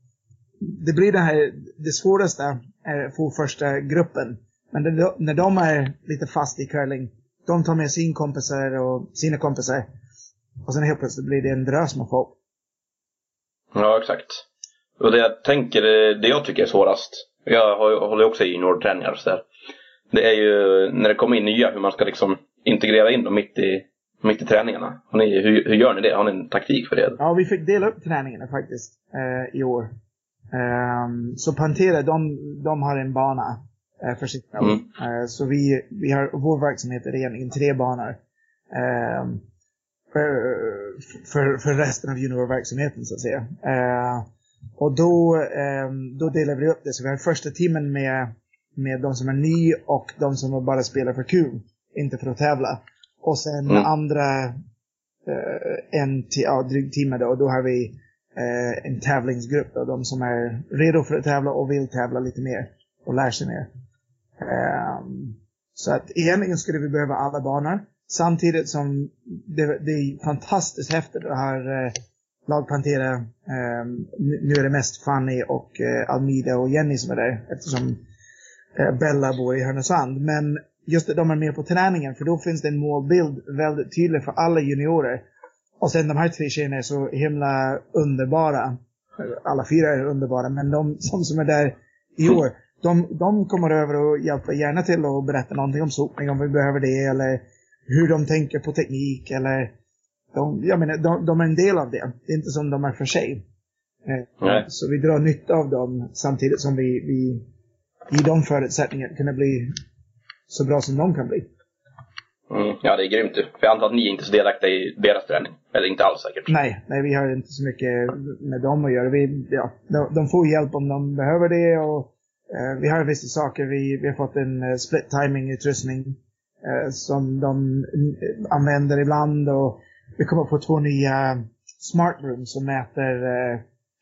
det blir det här, det svåraste är att få första gruppen. Men det, när de är lite fast i curling, de tar med sin kompisar och sina kompisar. Och sen helt plötsligt blir det en drös med folk. Ja, exakt. Och det jag tänker, det jag tycker är svårast, jag håller också i juniorträningar och sådär. Det är ju när det kommer in nya, hur man ska liksom integrera in dem mitt i, mitt i träningarna. Ni, hur, hur gör ni det? Har ni en taktik för det? Ja, vi fick dela upp träningarna faktiskt eh, i år. Ehm, så Pantera, de, de har en bana eh, för sitt Mm. Eh, så vi, vi har, vår verksamhet är egentligen tre banor. Ehm, för, för, för resten av juniorverksamheten så att säga. Eh, och då, ehm, då delar vi upp det. Så vi har första timmen med, med de som är ny och de som bara spelar för kul. Inte för att tävla. Och sen Mm. andra eh, en ja, dryg timme då. Då har vi eh, en tävlingsgrupp då. De som är redo för att tävla och vill tävla lite mer. Och lär sig mer. Ehm, så att egentligen skulle vi behöva alla banor. Samtidigt som det, det är fantastiskt häftigt att ha eh, lag Pantera. Ehm, nu- nu är det mest Fanny och eh, Almida och Jenny som är där. Eftersom eh, Bella bor i Härnösand. Men just att de är med på träningen för då finns det en målbild väldigt tydlig för alla juniorer. Och sen de här tre tjejerna är så himla underbara. Alla fyra är underbara, men de som, som är där i år, de, de kommer över och hjälper gärna till och berätta någonting om sopning om vi behöver det eller hur de tänker på teknik eller de, jag menar, de, de är en del av det. Det är inte som de är för sig. Eh, Nej. Så vi drar nytta av dem samtidigt som vi, vi i de förutsättningarna kunna bli så bra som de kan bli. Mm, ja, det är grymt ju. För jag antar att ni är inte så delaktiga i deras träning. Eller inte alls säkert. Nej, nej, vi har inte så mycket med dem att göra. Vi, ja, de, de får hjälp om de behöver det och eh, vi har vissa saker. Vi, vi har fått en eh, split timing utrustning eh, som de eh, använder ibland och vi kommer få två nya smart rooms som mäter eh,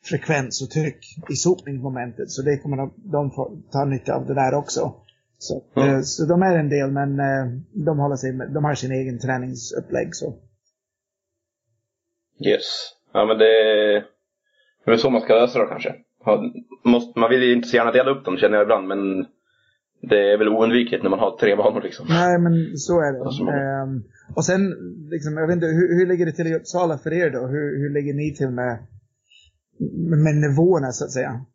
frekvens och tryck i sopningsmomentet. Så det kommer de, de få ta nytta av det där också. Så, Mm. så de är en del men eh, de, håller sig de har sin egen träningsupplägg. Så. Yes. Ja, men det det är väl så man ska lösa det kanske. Man vill ju inte så gärna dela upp dem känner jag ibland, men det är väl oundvikligt när man har tre banor liksom. Nej, men så är det. Ja, så är det. Ehm, och sen, liksom, jag vet inte, hur, hur ligger det till i Uppsala för er då? Hur, hur ligger ni till med, med nivåerna så att säga?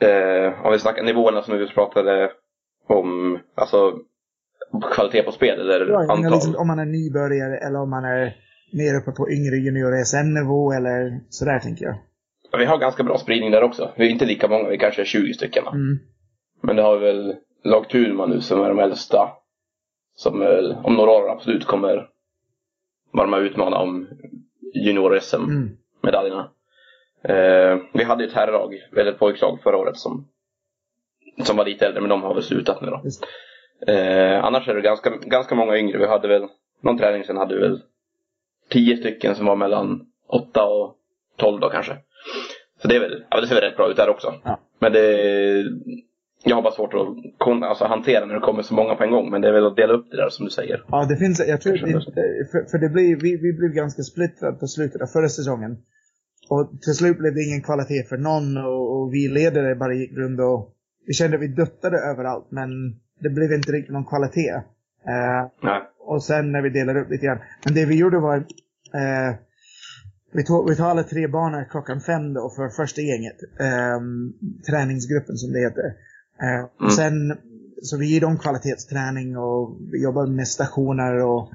Eh, om vi snackar nivåerna som vi pratade om, alltså kvalitet på spel eller Ja, antal. liksom, om man är nybörjare eller om man är mer uppe på yngre junior SM-nivå eller sådär tänker jag. Vi har ganska bra spridning där också. Vi är inte lika många, vi kanske är 20 stycken. Mm. Men det har vi väl lag Thunman nu som är de äldsta. Som väl om några år absolut kommer vara med och utmana om junior-SM-medaljerna. Mm. Eh, vi hade ju ett herrlag, eller ett pojklag förra året som, som var lite äldre, men de har väl slutat nu då. Eh, annars är det ganska, ganska många yngre. Vi hade väl, någon träning sen hade vi väl tio stycken som var mellan 8 och 12 då kanske. Så det är väl, ja det ser väl rätt bra ut där också. Ja. Men det, jag har bara svårt att alltså, hantera när det kommer så många på en gång. Men det är väl att dela upp det där som du säger. Ja, det finns, jag tror, det, för, för det blir, vi, vi blev ganska splittrade på slutet av förra säsongen. Och till slut blev det ingen kvalitet för någon och, och vi ledare bara gick runt och vi kände att vi duttade överallt men det blev inte riktigt någon kvalitet. Eh, och sen när vi delade upp lite grann. Men det vi gjorde var, eh, vi, tog, vi tog alla tre banor klockan fem då för första gänget. Eh, träningsgruppen som det heter. Eh, och Mm. sen, så vi ger dem kvalitetsträning och vi jobbar med stationer och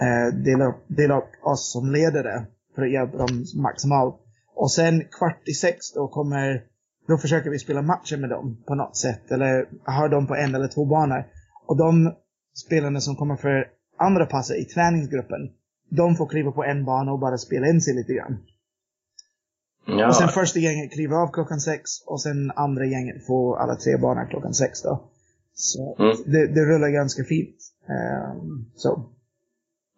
eh, delar, upp, delar upp oss som ledare för att hjälpa dem maximalt. Och sen kvart i sex då kommer, då försöker vi spela matcher med dem på något sätt. Eller ha dem på en eller två banor. Och de spelarna som kommer för andra passet i träningsgruppen, de får kliva på en bana och bara spela in sig lite grann. Ja. Och sen första gänget kliver av klockan sex och sen andra gänget får alla tre banor klockan sex då. Så Mm. det, det rullar ganska fint. Ehm, så.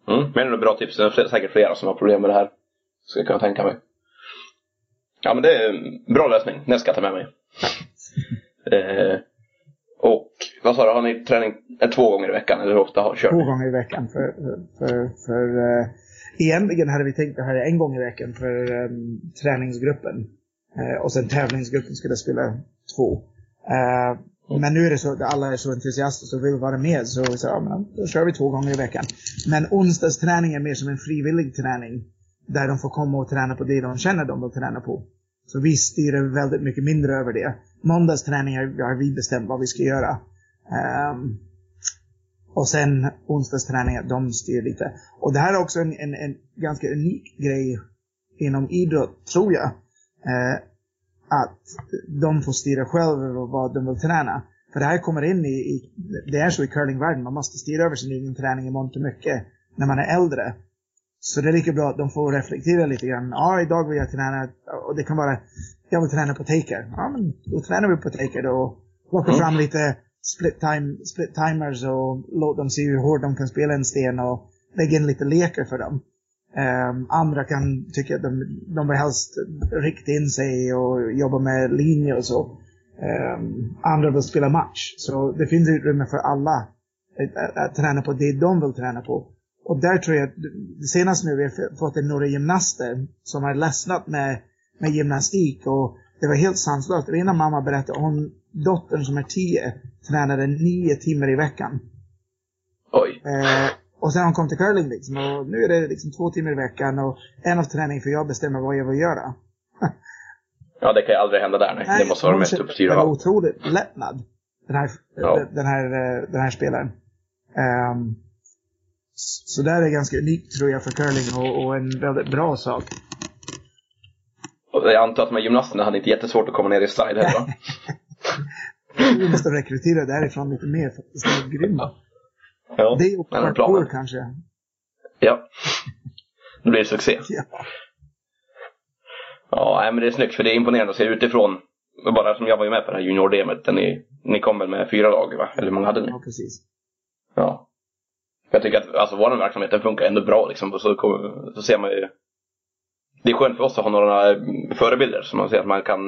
Mm, men det är bra tips. Det är säkert flera som har problem med det här. Ska jag kunna tänka mig. Ja men det är en bra lösning. den ska jag ta med mig. eh, och vad sa du, har ni träning eh, två gånger i veckan? Eller hur ofta har kört Två gånger i veckan. För, för, för, eh, egentligen hade vi tänkt att ha det en gång i veckan för eh, träningsgruppen. Eh, och sen tävlingsgruppen skulle spela två. Eh, men nu är det så att alla är så entusiastiska och vill vara med så vi sa, ja, men då kör vi två gånger i veckan. Men onsdagsträning är mer som en frivillig träning. Där de får komma och träna på det de känner de vill träna på. Så vi styr väldigt mycket mindre över det. Måndagsträningar har vi bestämt vad vi ska göra. Um, och sen onsdagsträningar, de styr lite. Och det här är också en, en, en ganska unik grej inom idrott, tror jag. Uh, att de får styra själva vad de vill träna. För det här kommer in i, i det är så i curlingvärlden, man måste styra över sin egen träning i mångt och mycket när man är äldre. Så det är lika bra att de får reflektera lite grann. Ja, idag vill jag träna, och det kan vara, jag vill träna på taker. Ja, men då tränar vi på taker då. Plocka Mm. fram lite split, time, split timers och låt dem se hur hårt de kan spela en sten och lägga in lite lekar för dem. Ehm, andra kan tycka att de, de vill helst rikta in sig och jobba med linjer och så. Ehm, andra vill spela match. Så det finns utrymme för alla att, att, att träna på det de vill träna på. Och där tror jag, det senaste nu, vi har fått en några gymnaster som har ledsnat med, med gymnastik och det var helt sanslöst. Det var ena mamma berättade, hon, dottern som är tio, tränade nio timmar i veckan. Oj. Eh, och sen hon kom till curling liksom, och nu är det liksom två timmar i veckan och en av träningen för jag bestämmer vad jag vill göra. Ja det kan ju aldrig hända där nej. det måste vara det mest uppstyrda Det var otroligt lättnad. Den här, Ja. den här, eh, den här spelaren. S- så det är ganska unikt tror jag för curling och, och en väldigt bra sak. Och jag antar att de här gymnasterna hade inte jättesvårt att komma ner i slide heller va? Vi måste rekrytera därifrån lite mer faktiskt. De är grymma. Ja, Det är men parkour kanske. Ja. Då blir det succé. Ja. Ja, nej, men det är snyggt för det är imponerande att se utifrån. Bara som jag var ju med på det här junior-DMet. Ni, ni kom väl med fyra lag va? Eller hur många hade ni? ja, precis. Ja. Jag tycker att alltså, vår verksamhet den funkar ändå bra liksom. Och så, så ser man ju. Det är skönt för oss att ha några förebilder som man ser att man kan,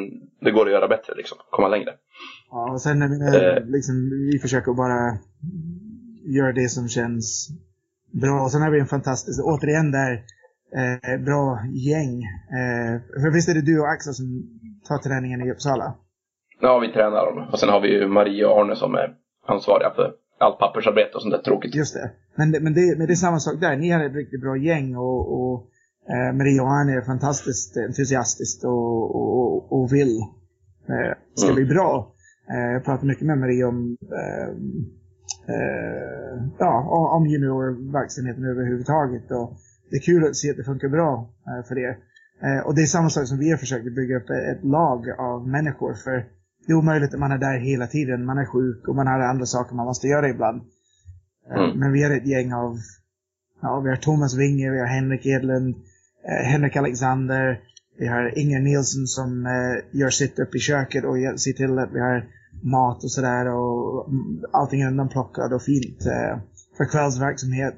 det går att göra bättre liksom. Komma längre. Ja, och sen eh, Eh. liksom, vi försöker bara göra det som känns bra. Och sen har vi en fantastisk, återigen där, eh, bra gäng. Eh, för visst är det du och Axel som tar träningen i Uppsala? Ja, vi tränar dem. Och sen har vi ju Marie och Arne som är ansvariga för allt pappersarbete och sånt där tråkigt. Just det. Men, det, men, det, men det är samma sak där. Ni har ett riktigt bra gäng och, och eh, Maria och Arne är fantastiskt entusiastiskt och, och, och vill. Eh, ska Mm. bli bra. Eh, jag pratar mycket med Maria om eh, eh, ja, om- juniorverksamheten överhuvudtaget. Och det är kul att se att det funkar bra eh, för er. Eh, och det är samma sak som vi har försökt bygga upp ett lag av människor. För det är omöjligt att man är där hela tiden. Man är sjuk och man har andra saker man måste göra ibland. Eh, Mm. Men vi är ett gäng av, ja, vi har Thomas Winge, vi har Henrik Edlund, eh, Henrik Alexander, vi har Inger Nilsson som eh, gör sitt upp i köket och ser till att vi har mat och sådär och mm, allting är undanplockat och fint eh, för kvällsverksamhet.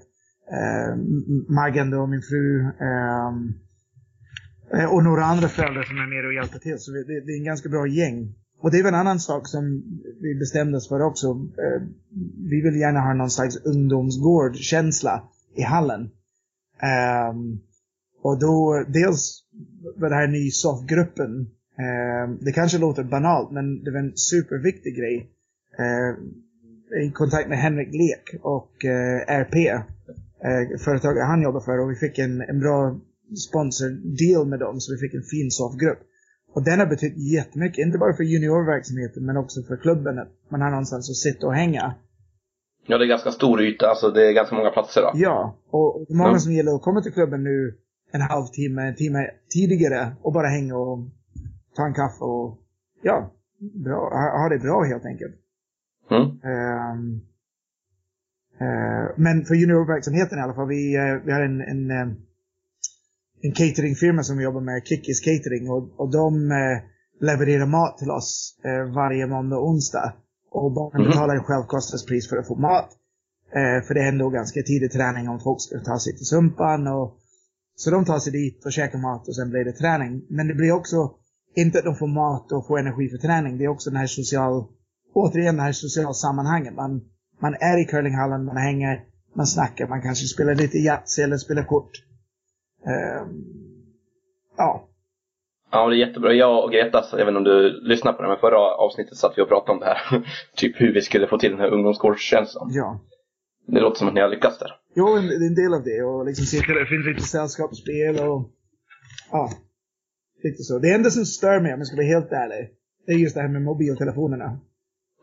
Eh, Maggan då, min fru, ehm, eh, och några andra föräldrar som är med och hjälper till. Så det, det är en ganska bra gäng. Och det är väl en annan sak som vi bestämde oss för också. Eh, vi vill gärna ha någon slags ungdomsgård-känsla i hallen. Um, och då, dels var det här ny soffgruppen. Ehm, det kanske låter banalt, men det var en superviktig grej. Uh, I kontakt med Henrik Lek och eh, uh, RP, uh, eh, företaget han jobbar för, och vi fick en, en bra sponsor-deal med dem, så vi fick en fin soffgrupp. Och den har betytt jättemycket, inte bara för juniorverksamheten, men också för klubben. Att man har någonstans att sitta och hänga. Ja, det är ganska stor yta, alltså det är ganska många platser då. Ja, och många Ja. som gillar att komma till klubben nu en halvtimme, en timme tidigare och bara hänga och ta en kaffe och ja, bra, ha, det bra helt enkelt. Mm. Ehm, eh, men för juniorverksamheten i alla fall, vi, eh, vi har en, en, eh, en cateringfirma som vi jobbar med, Kickis Catering, och, och de eh, levererar mat till oss eh, varje måndag och onsdag. Och barnen Mhm. betalar självkostnadspris för att få mat. Eh, för det är ändå ganska tidig träning om folk ska ta sig till Sumpan. Och, så de tar sig dit och käkar mat och sen blir det träning. Men det blir också inte att de får mat och får energi för träning. Det är också den här social, återigen det här sociala sammanhanget. Man, man är i curlinghallen, man hänger, man snackar, man kanske spelar lite Yatzy eller spelar kort. Ehm, ja, Ja, det är jättebra. Jag och Greta, jag vet inte om du lyssnade på det, men förra avsnittet satt vi och pratade om det här. typ hur vi skulle få till den här ungdomsgårdskänslan. ja. Det låter som att ni har lyckats där. Jo, en, en del av det och liksom se till att det finns lite sällskapsspel och ja, lite så. Det enda som stör mig, om jag ska vara helt ärlig, det är just det här med mobiltelefonerna.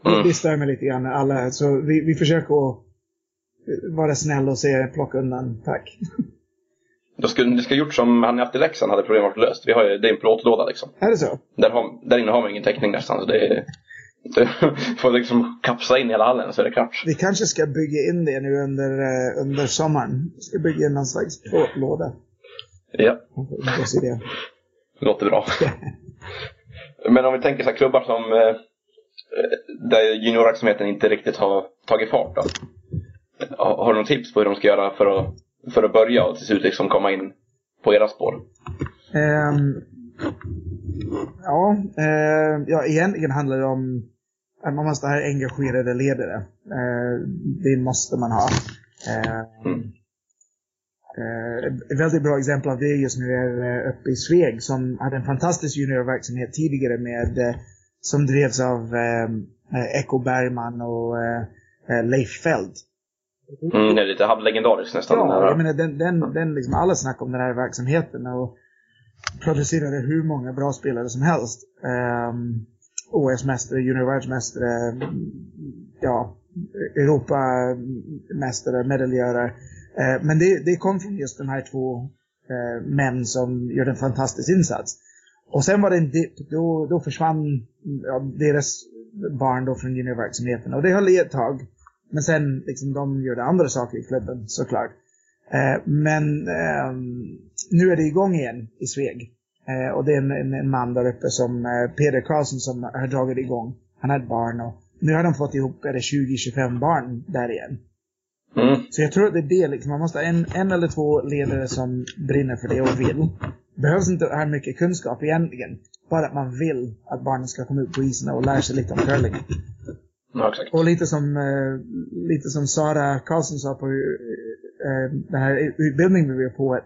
Mm. Det stör mig lite grann alla, så vi, vi försöker att vara snälla och säga plocka undan, tack. Då skulle, det skulle gjort som han haft i Leksand hade problemet varit löst. Vi har ju, det är en plåtlåda liksom. Är det så? Där, har, där inne har man ingen täckning nästan. Så det, är, det får liksom kapsla in hela hallen så är det klart. Vi kanske ska bygga in det nu under, eh, under sommaren. Vi ska bygga in någon slags plåtlåda. Ja, Vi det. det låter bra. Men om vi tänker så här klubbar som eh, där juniorverksamheten inte riktigt har tagit fart då. Har, du någon tips på hur de ska göra för att, för att börja och till slut liksom komma in på era spår? Ehm, ja, eh, ja, egentligen handlar det om att man måste ha engagerade ledare. Eh, det måste man ha. Eh, Mm. eh, ett väldigt bra exempel av det just nu är uppe i Sveg som hade en fantastisk juniorverksamhet tidigare med som drevs av eh, eh, Eko Bergman och Leif Feld. Mm, det är lite halvlegendariskt nästan. den Ja, jag menar den, den, den liksom, alla snackar om den här verksamheten och producerade hur många bra spelare som helst. Um, OS-mästare, juniorvärldsmästare, ja, Europamästare, medaljörer. Eh, men det, det kom från just de här två eh, män som gjorde en fantastisk insats. Och sen var det en dipp, då, då försvann ja, deras barn då från juniorverksamheten. Och det höll i ett tag. Men sen, liksom, de gjorde andra saker i klubben såklart. Eh, men ehm, nu är det igång igen i Sveg. Eh, och det är en, en, en man där uppe som eh, Peder Karlsson som har dragit igång. Han har ett barn och nu har de fått ihop är det 20-25 barn där igen. Mm. Så jag tror att det är det liksom. Man måste ha en, en eller två ledare som brinner för det och vill. Behövs inte ha mycket kunskap egentligen. Bara att man vill att barnen ska komma ut på isen och lära sig lite om curling. Ja, exakt. Och lite som, eh, lite som Sara Karlsson sa på eh, eh, den här utbildningen vi var på,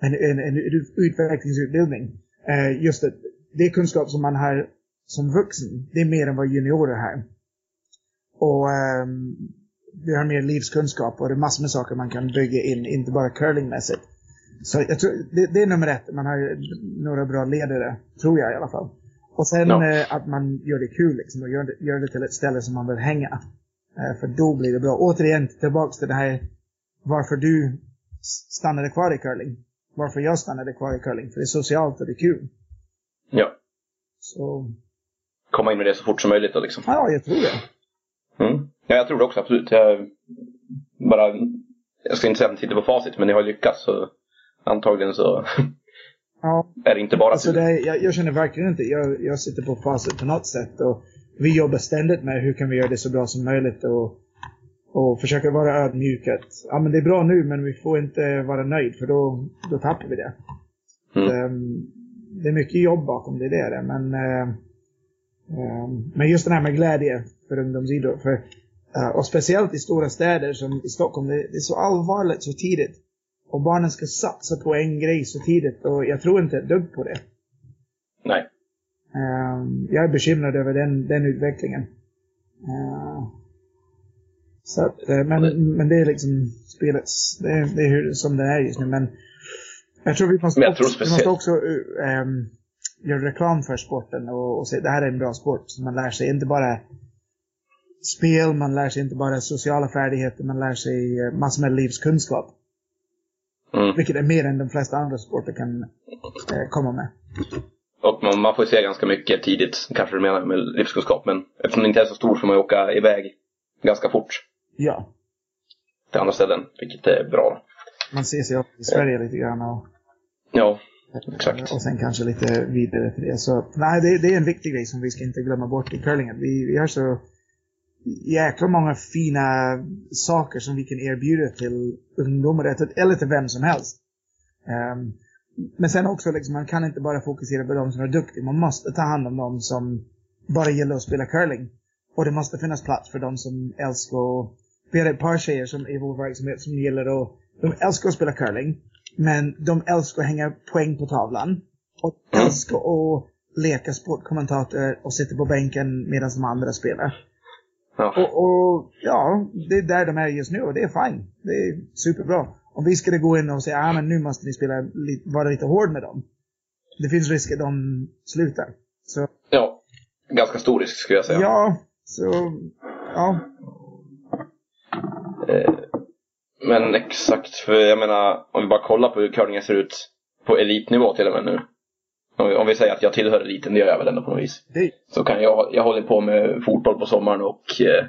en, en, en utvecklingsutbildning. Just att det är kunskap som man har som vuxen, det är mer än vad juniorer har. Och um, vi har mer livskunskap och det är massor med saker man kan bygga in, inte bara curlingmässigt. Så jag tror, det, det är nummer ett, man har ju några bra ledare, tror jag i alla fall. Och sen Ja. eh, att man gör det kul liksom och gör det, gör det till ett ställe som man vill hänga. Eh, för då blir det bra. Återigen tillbaks till det här varför du stannade kvar i curling. Varför jag stannade kvar i curling. För det är socialt och det är kul. Ja. Så, Komma in med det så fort som möjligt då liksom. ja, jag tror det. Mm. Ja, jag tror det också absolut. Jag bara, jag ska inte säga att jag sitter på facit, men jag har lyckats så antagligen så Ja, är det inte bara Alltså det, är- jag, jag känner verkligen inte, jag, jag sitter på facit på något sätt och vi jobbar ständigt med hur kan vi göra det så bra som möjligt och, och försöka vara ödmjuka. Ja men det är bra nu men vi får inte vara nöjd för då, då tappar vi det. Mm. Ehm, det är mycket jobb bakom det, det är det. Men, eh, ehm, men just det här med glädje för ungdomsidrott. För, eh, och speciellt i stora städer som i Stockholm, det, det är så allvarligt så tidigt. Och barnen ska satsa på en grej så tidigt och jag tror inte ett dugg på det. Nej. Ehm, jag är bekymrad över den, den utvecklingen. Ehm, så att, eh, men, men det är liksom spelets, det är, det är hur, som det är just nu. Men jag tror vi måste också, vi måste också ehm, göra reklam för sporten och, och säga det här är en bra sport. Så man lär sig inte bara spel, man lär sig inte bara sociala färdigheter, man lär sig eh, massor med livskunskap. Mm. Vilket är mer än de flesta andra sporter kan eh, komma med. Och man, man får ju se ganska mycket tidigt, kanske du menar med livskunskap, men eftersom det inte är så stor får man ju åka iväg ganska fort Ja, till andra ställen, vilket är bra. man ser sig upp i Sverige lite grann och Ja, Exakt. Och sen kanske lite vidare till det. Så nej, det, det är en viktig grej som vi ska inte glömma bort i curlingen. Vi, vi har så jäkla många fina saker som vi kan erbjuda till ungdomar eller till vem som helst. Um, men sen också, liksom, man kan inte bara fokusera på de som är duktiga. Man måste ta hand om de som bara gillar att spela curling. Och det måste finnas plats för de som älskar att... Vi har ett par tjejer som i vår verksamhet som gillar att... De älskar att spela curling. Men de älskar att hänga poäng på tavlan. Och älskar att leka sportkommentator och sitta på bänken medan de andra spelar ja. Och, och ja, det är där de är just nu och det är fine. Det är superbra. Om vi skulle gå in och säga ah, men nu måste ni spela, li- vara lite hård med dem. Det finns risk att de slutar. Så ja. Ganska stor risk skulle jag säga. ja, så ja. Eh, Men exakt, för jag menar, om vi bara kollar på hur curlingen ser ut på elitnivå till och med nu. Om vi, säger att jag tillhör eliten, det gör jag väl ändå på något vis. Det, Så kan jag, jag håller på med fotboll på sommaren och, eh,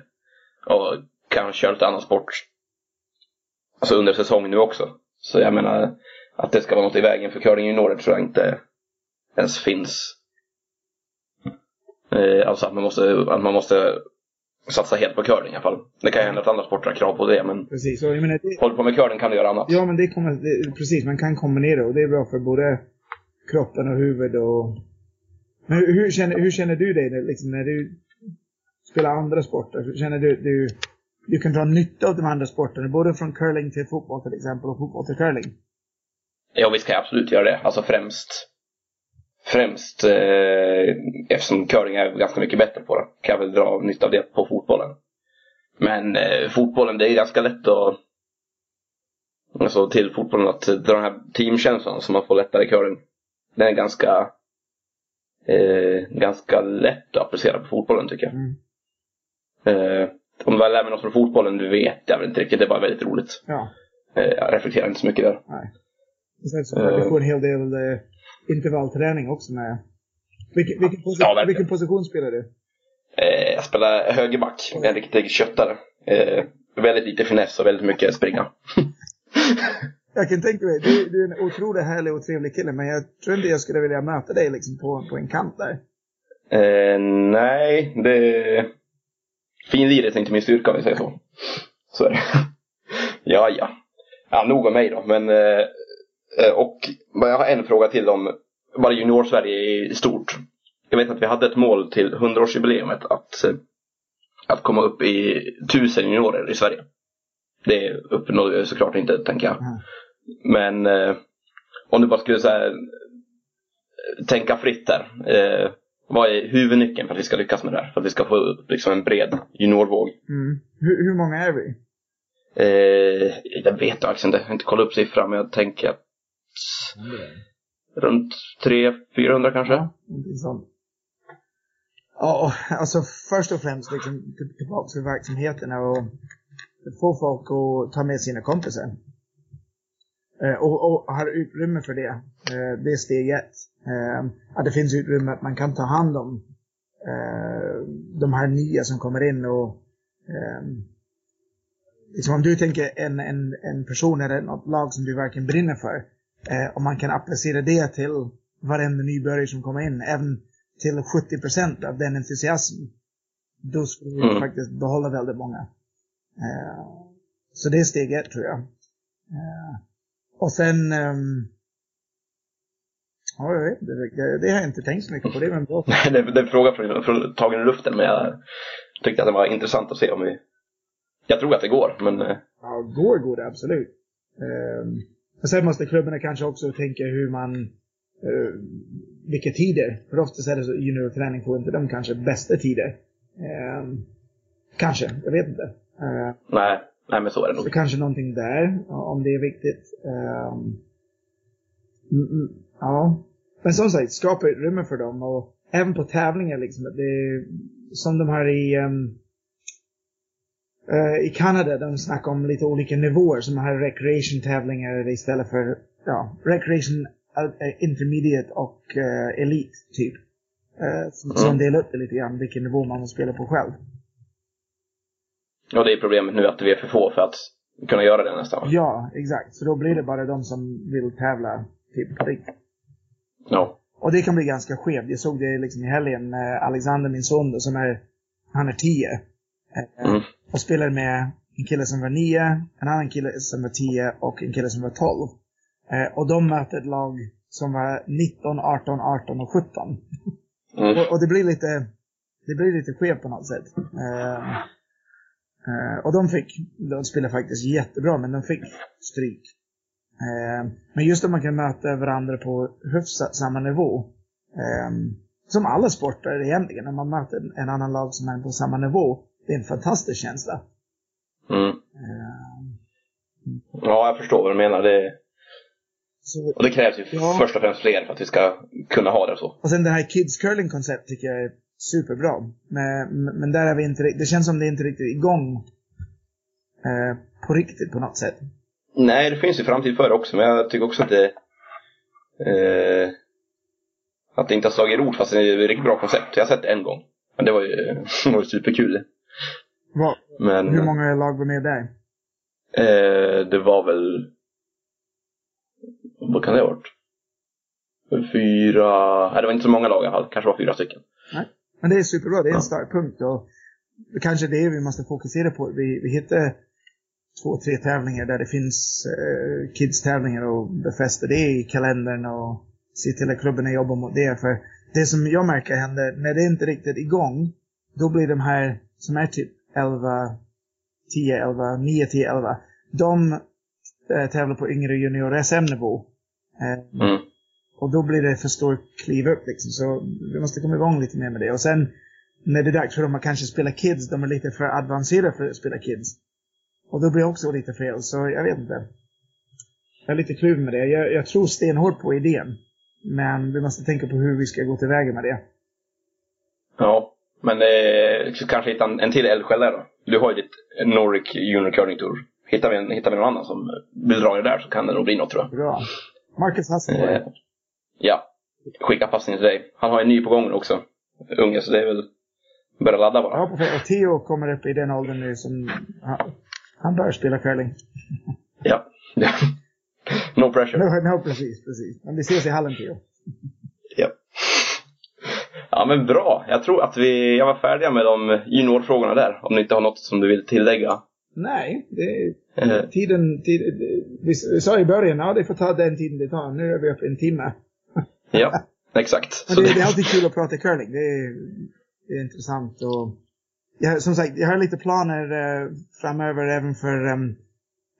och kan köra lite annan sport. Alltså under säsong nu också. Så jag menar, att det ska vara något i vägen för curling juniorer tror jag inte ens finns. Eh, alltså att man måste, att man måste satsa helt på curling i alla fall. Det kan ju hända att andra sporter har krav på det, men precis. Och jag menar, det, håller på med curling kan du göra annat. ja, men det kommer, det, precis, man kan kombinera och det är bra för både kroppen och huvudet och... Men hur, hur, känner, hur känner du dig när, liksom, när du spelar andra sporter? Känner du du, du kan dra nytta av de andra sporterna, både från curling till fotboll till exempel och fotboll till curling? Ja, visst kan jag absolut göra det. Alltså främst Främst eh, eftersom curling är ganska mycket bättre på det. Kan jag väl dra nytta av det på fotbollen. Men eh, fotbollen, det är ganska lätt att Alltså till fotbollen att dra den här teamkänslan som man får lättare i curling. Den är ganska eh, Ganska lätt att applicera på fotbollen tycker jag. Mm. Eh, om du väl lär mig något från fotbollen, du vet jag väl inte riktigt. Det är bara väldigt roligt. Ja. Eh, jag reflekterar inte så mycket där. Nej. Och sen så uh, du får en hel del eh, intervallträning också med. Vilken, vilken, posi- Ja, vilken position spelar du? Eh, jag spelar högerback, en riktig köttare. Eh, väldigt lite finess och väldigt mycket springa. Jag kan tänka mig, du, du är en otroligt härlig och trevlig kille, men jag tror inte jag skulle vilja möta dig liksom på, på en kant där. Eh, nej, det... Finliret är inte min styrka om vi säger så. Så är det. ja, ja. Ja, nog om mig då. Men, eh, eh och men jag har en fråga till om bara junior-Sverige i stort. Jag vet att vi hade ett mål till 100-årsjubileumet att, att komma upp i tusen juniorer i Sverige. Det uppnådde vi såklart inte, tänker jag. Mm. Men eh, om du bara skulle så här, tänka fritt där. Eh, Vad är huvudnyckeln för att vi ska lyckas med det här? För att vi ska få upp liksom en bred juniorvåg? Mm. Hur, hur många är vi? Eh, jag vet faktiskt inte. Jag har inte kollat upp siffran, men jag tänker att runt 300-400 kanske. Ja, sånt. Ja, alltså först och främst liksom till- tillbaka till verksamheterna och få folk att ta med sina kompisar. Eh, och, och har utrymme för det. Eh, det är steg ett. Eh, att det finns utrymme att man kan ta hand om de här nya som kommer in och liksom om du tänker en, en, en person eller något lag som du verkligen brinner för. Eh, om man kan applicera det till varenda nybörjare som kommer in, även till 70% av den entusiasmen. Då skulle vi Mm. faktiskt behålla väldigt många. Eh, så det är steg ett tror jag. Eh, och sen... ehm, ja, jag vet det, det har jag inte tänkt så mycket på. Det väl bra. det, det är en fråga från, från, tagen ur luften, men jag tyckte att det var intressant att se om vi... Jag tror att det går, men eh, Ja, går går det absolut. Ehm, men sen måste klubbarna kanske också tänka hur man, uh, vilka tider. För oftast är det så juniorträning får inte de kanske bästa tider. Ehm, kanske, jag vet inte. Ehm, nej, nej men så är det så nog. kanske någonting där, om det är viktigt. Ehm, mm, mm, ja. Men som sagt, skapa utrymme för dem och även på tävlingar liksom. Det, som de här i um, i Kanada, de snackar om lite olika nivåer. Som här recreation-tävlingar istället för ja, recreation, eh, intermediate och uh, elite typ. Uh, som, Mm. delar upp det lite grann, vilken nivå man vill spela på själv. Och det är problemet nu att vi är för få för att kunna göra det nästan. Ja, exakt. Så då blir det bara de som vill tävla typ riktigt. Ja. Och det kan bli ganska skevt. Jag såg det liksom i helgen. Eh, Alexander, min son, som är, han är 10. Eh, Mm. Och spelade med en kille som var 9, en annan kille som var 10 och en kille som var 12. Eh, och de mötte ett lag som var 19, 18, 18 och 17. Mm. Och, och det blir lite, det blir lite skevt på något sätt. Eh, och de fick, de spelade faktiskt jättebra, men de fick stryk. Eh, men just om man kan möta varandra på hyfsat samma nivå. Eh, som alla sporter egentligen, när man möter en annan lag som är på samma nivå. Det är en fantastisk känsla. Mm. Eh, Ja, jag förstår vad du menar. Det, så, och det krävs ju Ja. först och främst fler för att vi ska kunna ha det så. och sen det här Kids Curling koncept tycker jag är superbra. Men, men där är vi inte det känns som det inte riktigt igång eh, på riktigt på något sätt. Nej, det finns ju framtid för det också, men jag tycker också att det eh, att det inte har slagit rot fast det är ett riktigt bra koncept. Jag har sett det en gång. Men det var ju, det var ju superkul. Vad, Men hur många lag var med där? eh, det var väl vad kan det ha varit? Fyra, nej det var inte så många lag i alla fall. Kanske var fyra stycken. Men det är superbra, det är en Ja. startpunkt. Och det kanske är det vi måste fokusera på. Vi, vi hittar två, tre tävlingar där det finns eh, kids-tävlingar och befästa det i kalendern och se till att klubbarna jobbar mot det. För det som jag märker händer, när det inte är riktigt igång, då blir de här som är typ 11, 10, 11, 9, 10, 11, de eh, tävlar på yngre junior SM-nivå. Eh, Mm. Och då blir det för stor kliv upp liksom. Så vi måste komma igång lite mer med det. Och sen när det är dags för dem att kanske spela kids, de är lite för avancerade för att spela kids. Och då blir det också lite fel, så jag vet inte. Jag är lite kluven med det. Jag, jag tror stenhårt på idén. Men vi måste tänka på hur vi ska gå tillväga med det. Ja, men eh, kanske hitta en, en till eldsjäl där då. Du har ju ditt Nordic Junior Curling Tour. Hittar vi, en, hittar vi någon annan som vill dra det där så kan det nog bli något tror jag. Bra. Marcus Hasselborg. Eh, ja, skicka passning till dig. Han har en ny på gång också. Unge, så det är väl börja ladda bara. Ja, och Theo kommer upp i den åldern nu som han, han bör spela curling. Ja. no pressure. No, no, precis, precis. Men vi ses i hallen Theo. Ja. ja men bra. Jag tror att vi jag var färdiga med de juniorfrågorna där. Om ni inte har något som du vill tillägga. Nej, det, Eh, tiden, tid, vi sa i början, ja det får ta den tiden det tar. Nu är vi uppe i en timme. Ja, exakt. Det, det- är alltid kul att prata curling. Det är, det är intressant och jag, som sagt, jag har lite planer eh, framöver även för ehm,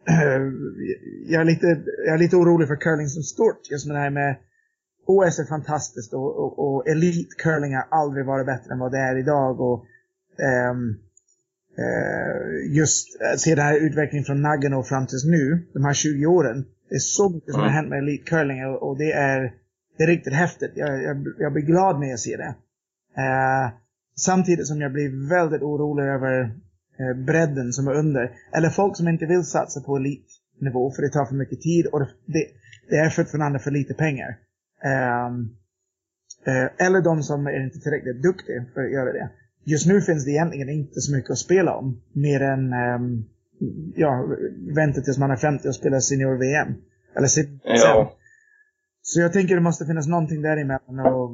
jag, är lite, jag är lite orolig för curling som stort. Just med det här med OS är fantastiskt och, och, och elitcurling har aldrig varit bättre än vad det är idag. Och, ehm, eh, just att se den här utvecklingen från Nagano fram tills nu, de här 20 åren. Det är så mycket som har Mm. hänt med elitcurling och, och det, är, det är riktigt häftigt. Jag, jag, jag blir glad när jag ser det. Eh, samtidigt som jag blir väldigt orolig över eh, bredden som är under. Eller folk som inte vill satsa på elitnivå för det tar för mycket tid och det, det, är fortfarande för lite pengar. Ehm, eh, eller de som är inte tillräckligt duktiga för att göra det. Just nu finns det egentligen inte så mycket att spela om. Mer än ehm, ja, vänta tills man är 50 och spelar senior-VM. Eller sen. Ja. Så jag tänker det måste finnas någonting däremellan och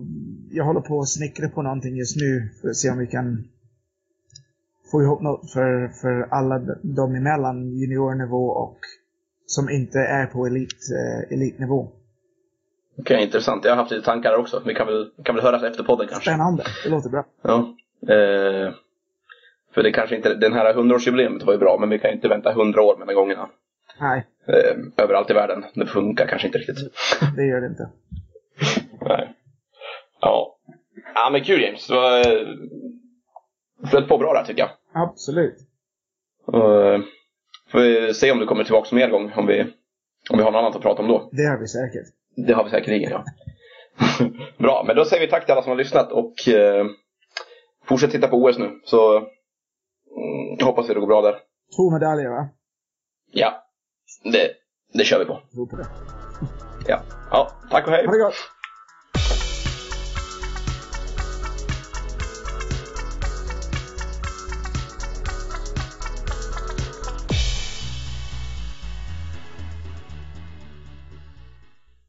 jag håller på att snickra på någonting just nu för att se om vi kan få ihop något för, för alla de emellan juniornivå och som inte är på elit, eh, elitnivå. Okej, intressant. Jag har haft lite tankar där också. Vi kan väl, kan väl höras efter podden kanske. Spännande, det låter bra. Ja. Eh, för det kanske inte, den här 100-årsjubileet var ju bra, men vi kan ju inte vänta 100 år mellan gångerna. Nej, Eh, överallt i världen. Det funkar kanske inte riktigt. det gör det inte. Nej. Ja. Ja men kul James. Du har eh, flöt på bra där tycker jag. Absolut. Och, eh, får vi se om du kommer tillbaka mer gång. Om vi, om vi har något annat att prata om då. Det har vi säkert. Det har vi säkerligen ja. bra, men då säger vi tack till alla som har lyssnat och eh, fortsätt titta på OS nu. Så mm, hoppas vi det går bra där. Två medaljer va? Ja, det, det kör vi på. Tror på det. Ja, ja tack och hej. Ha det gott!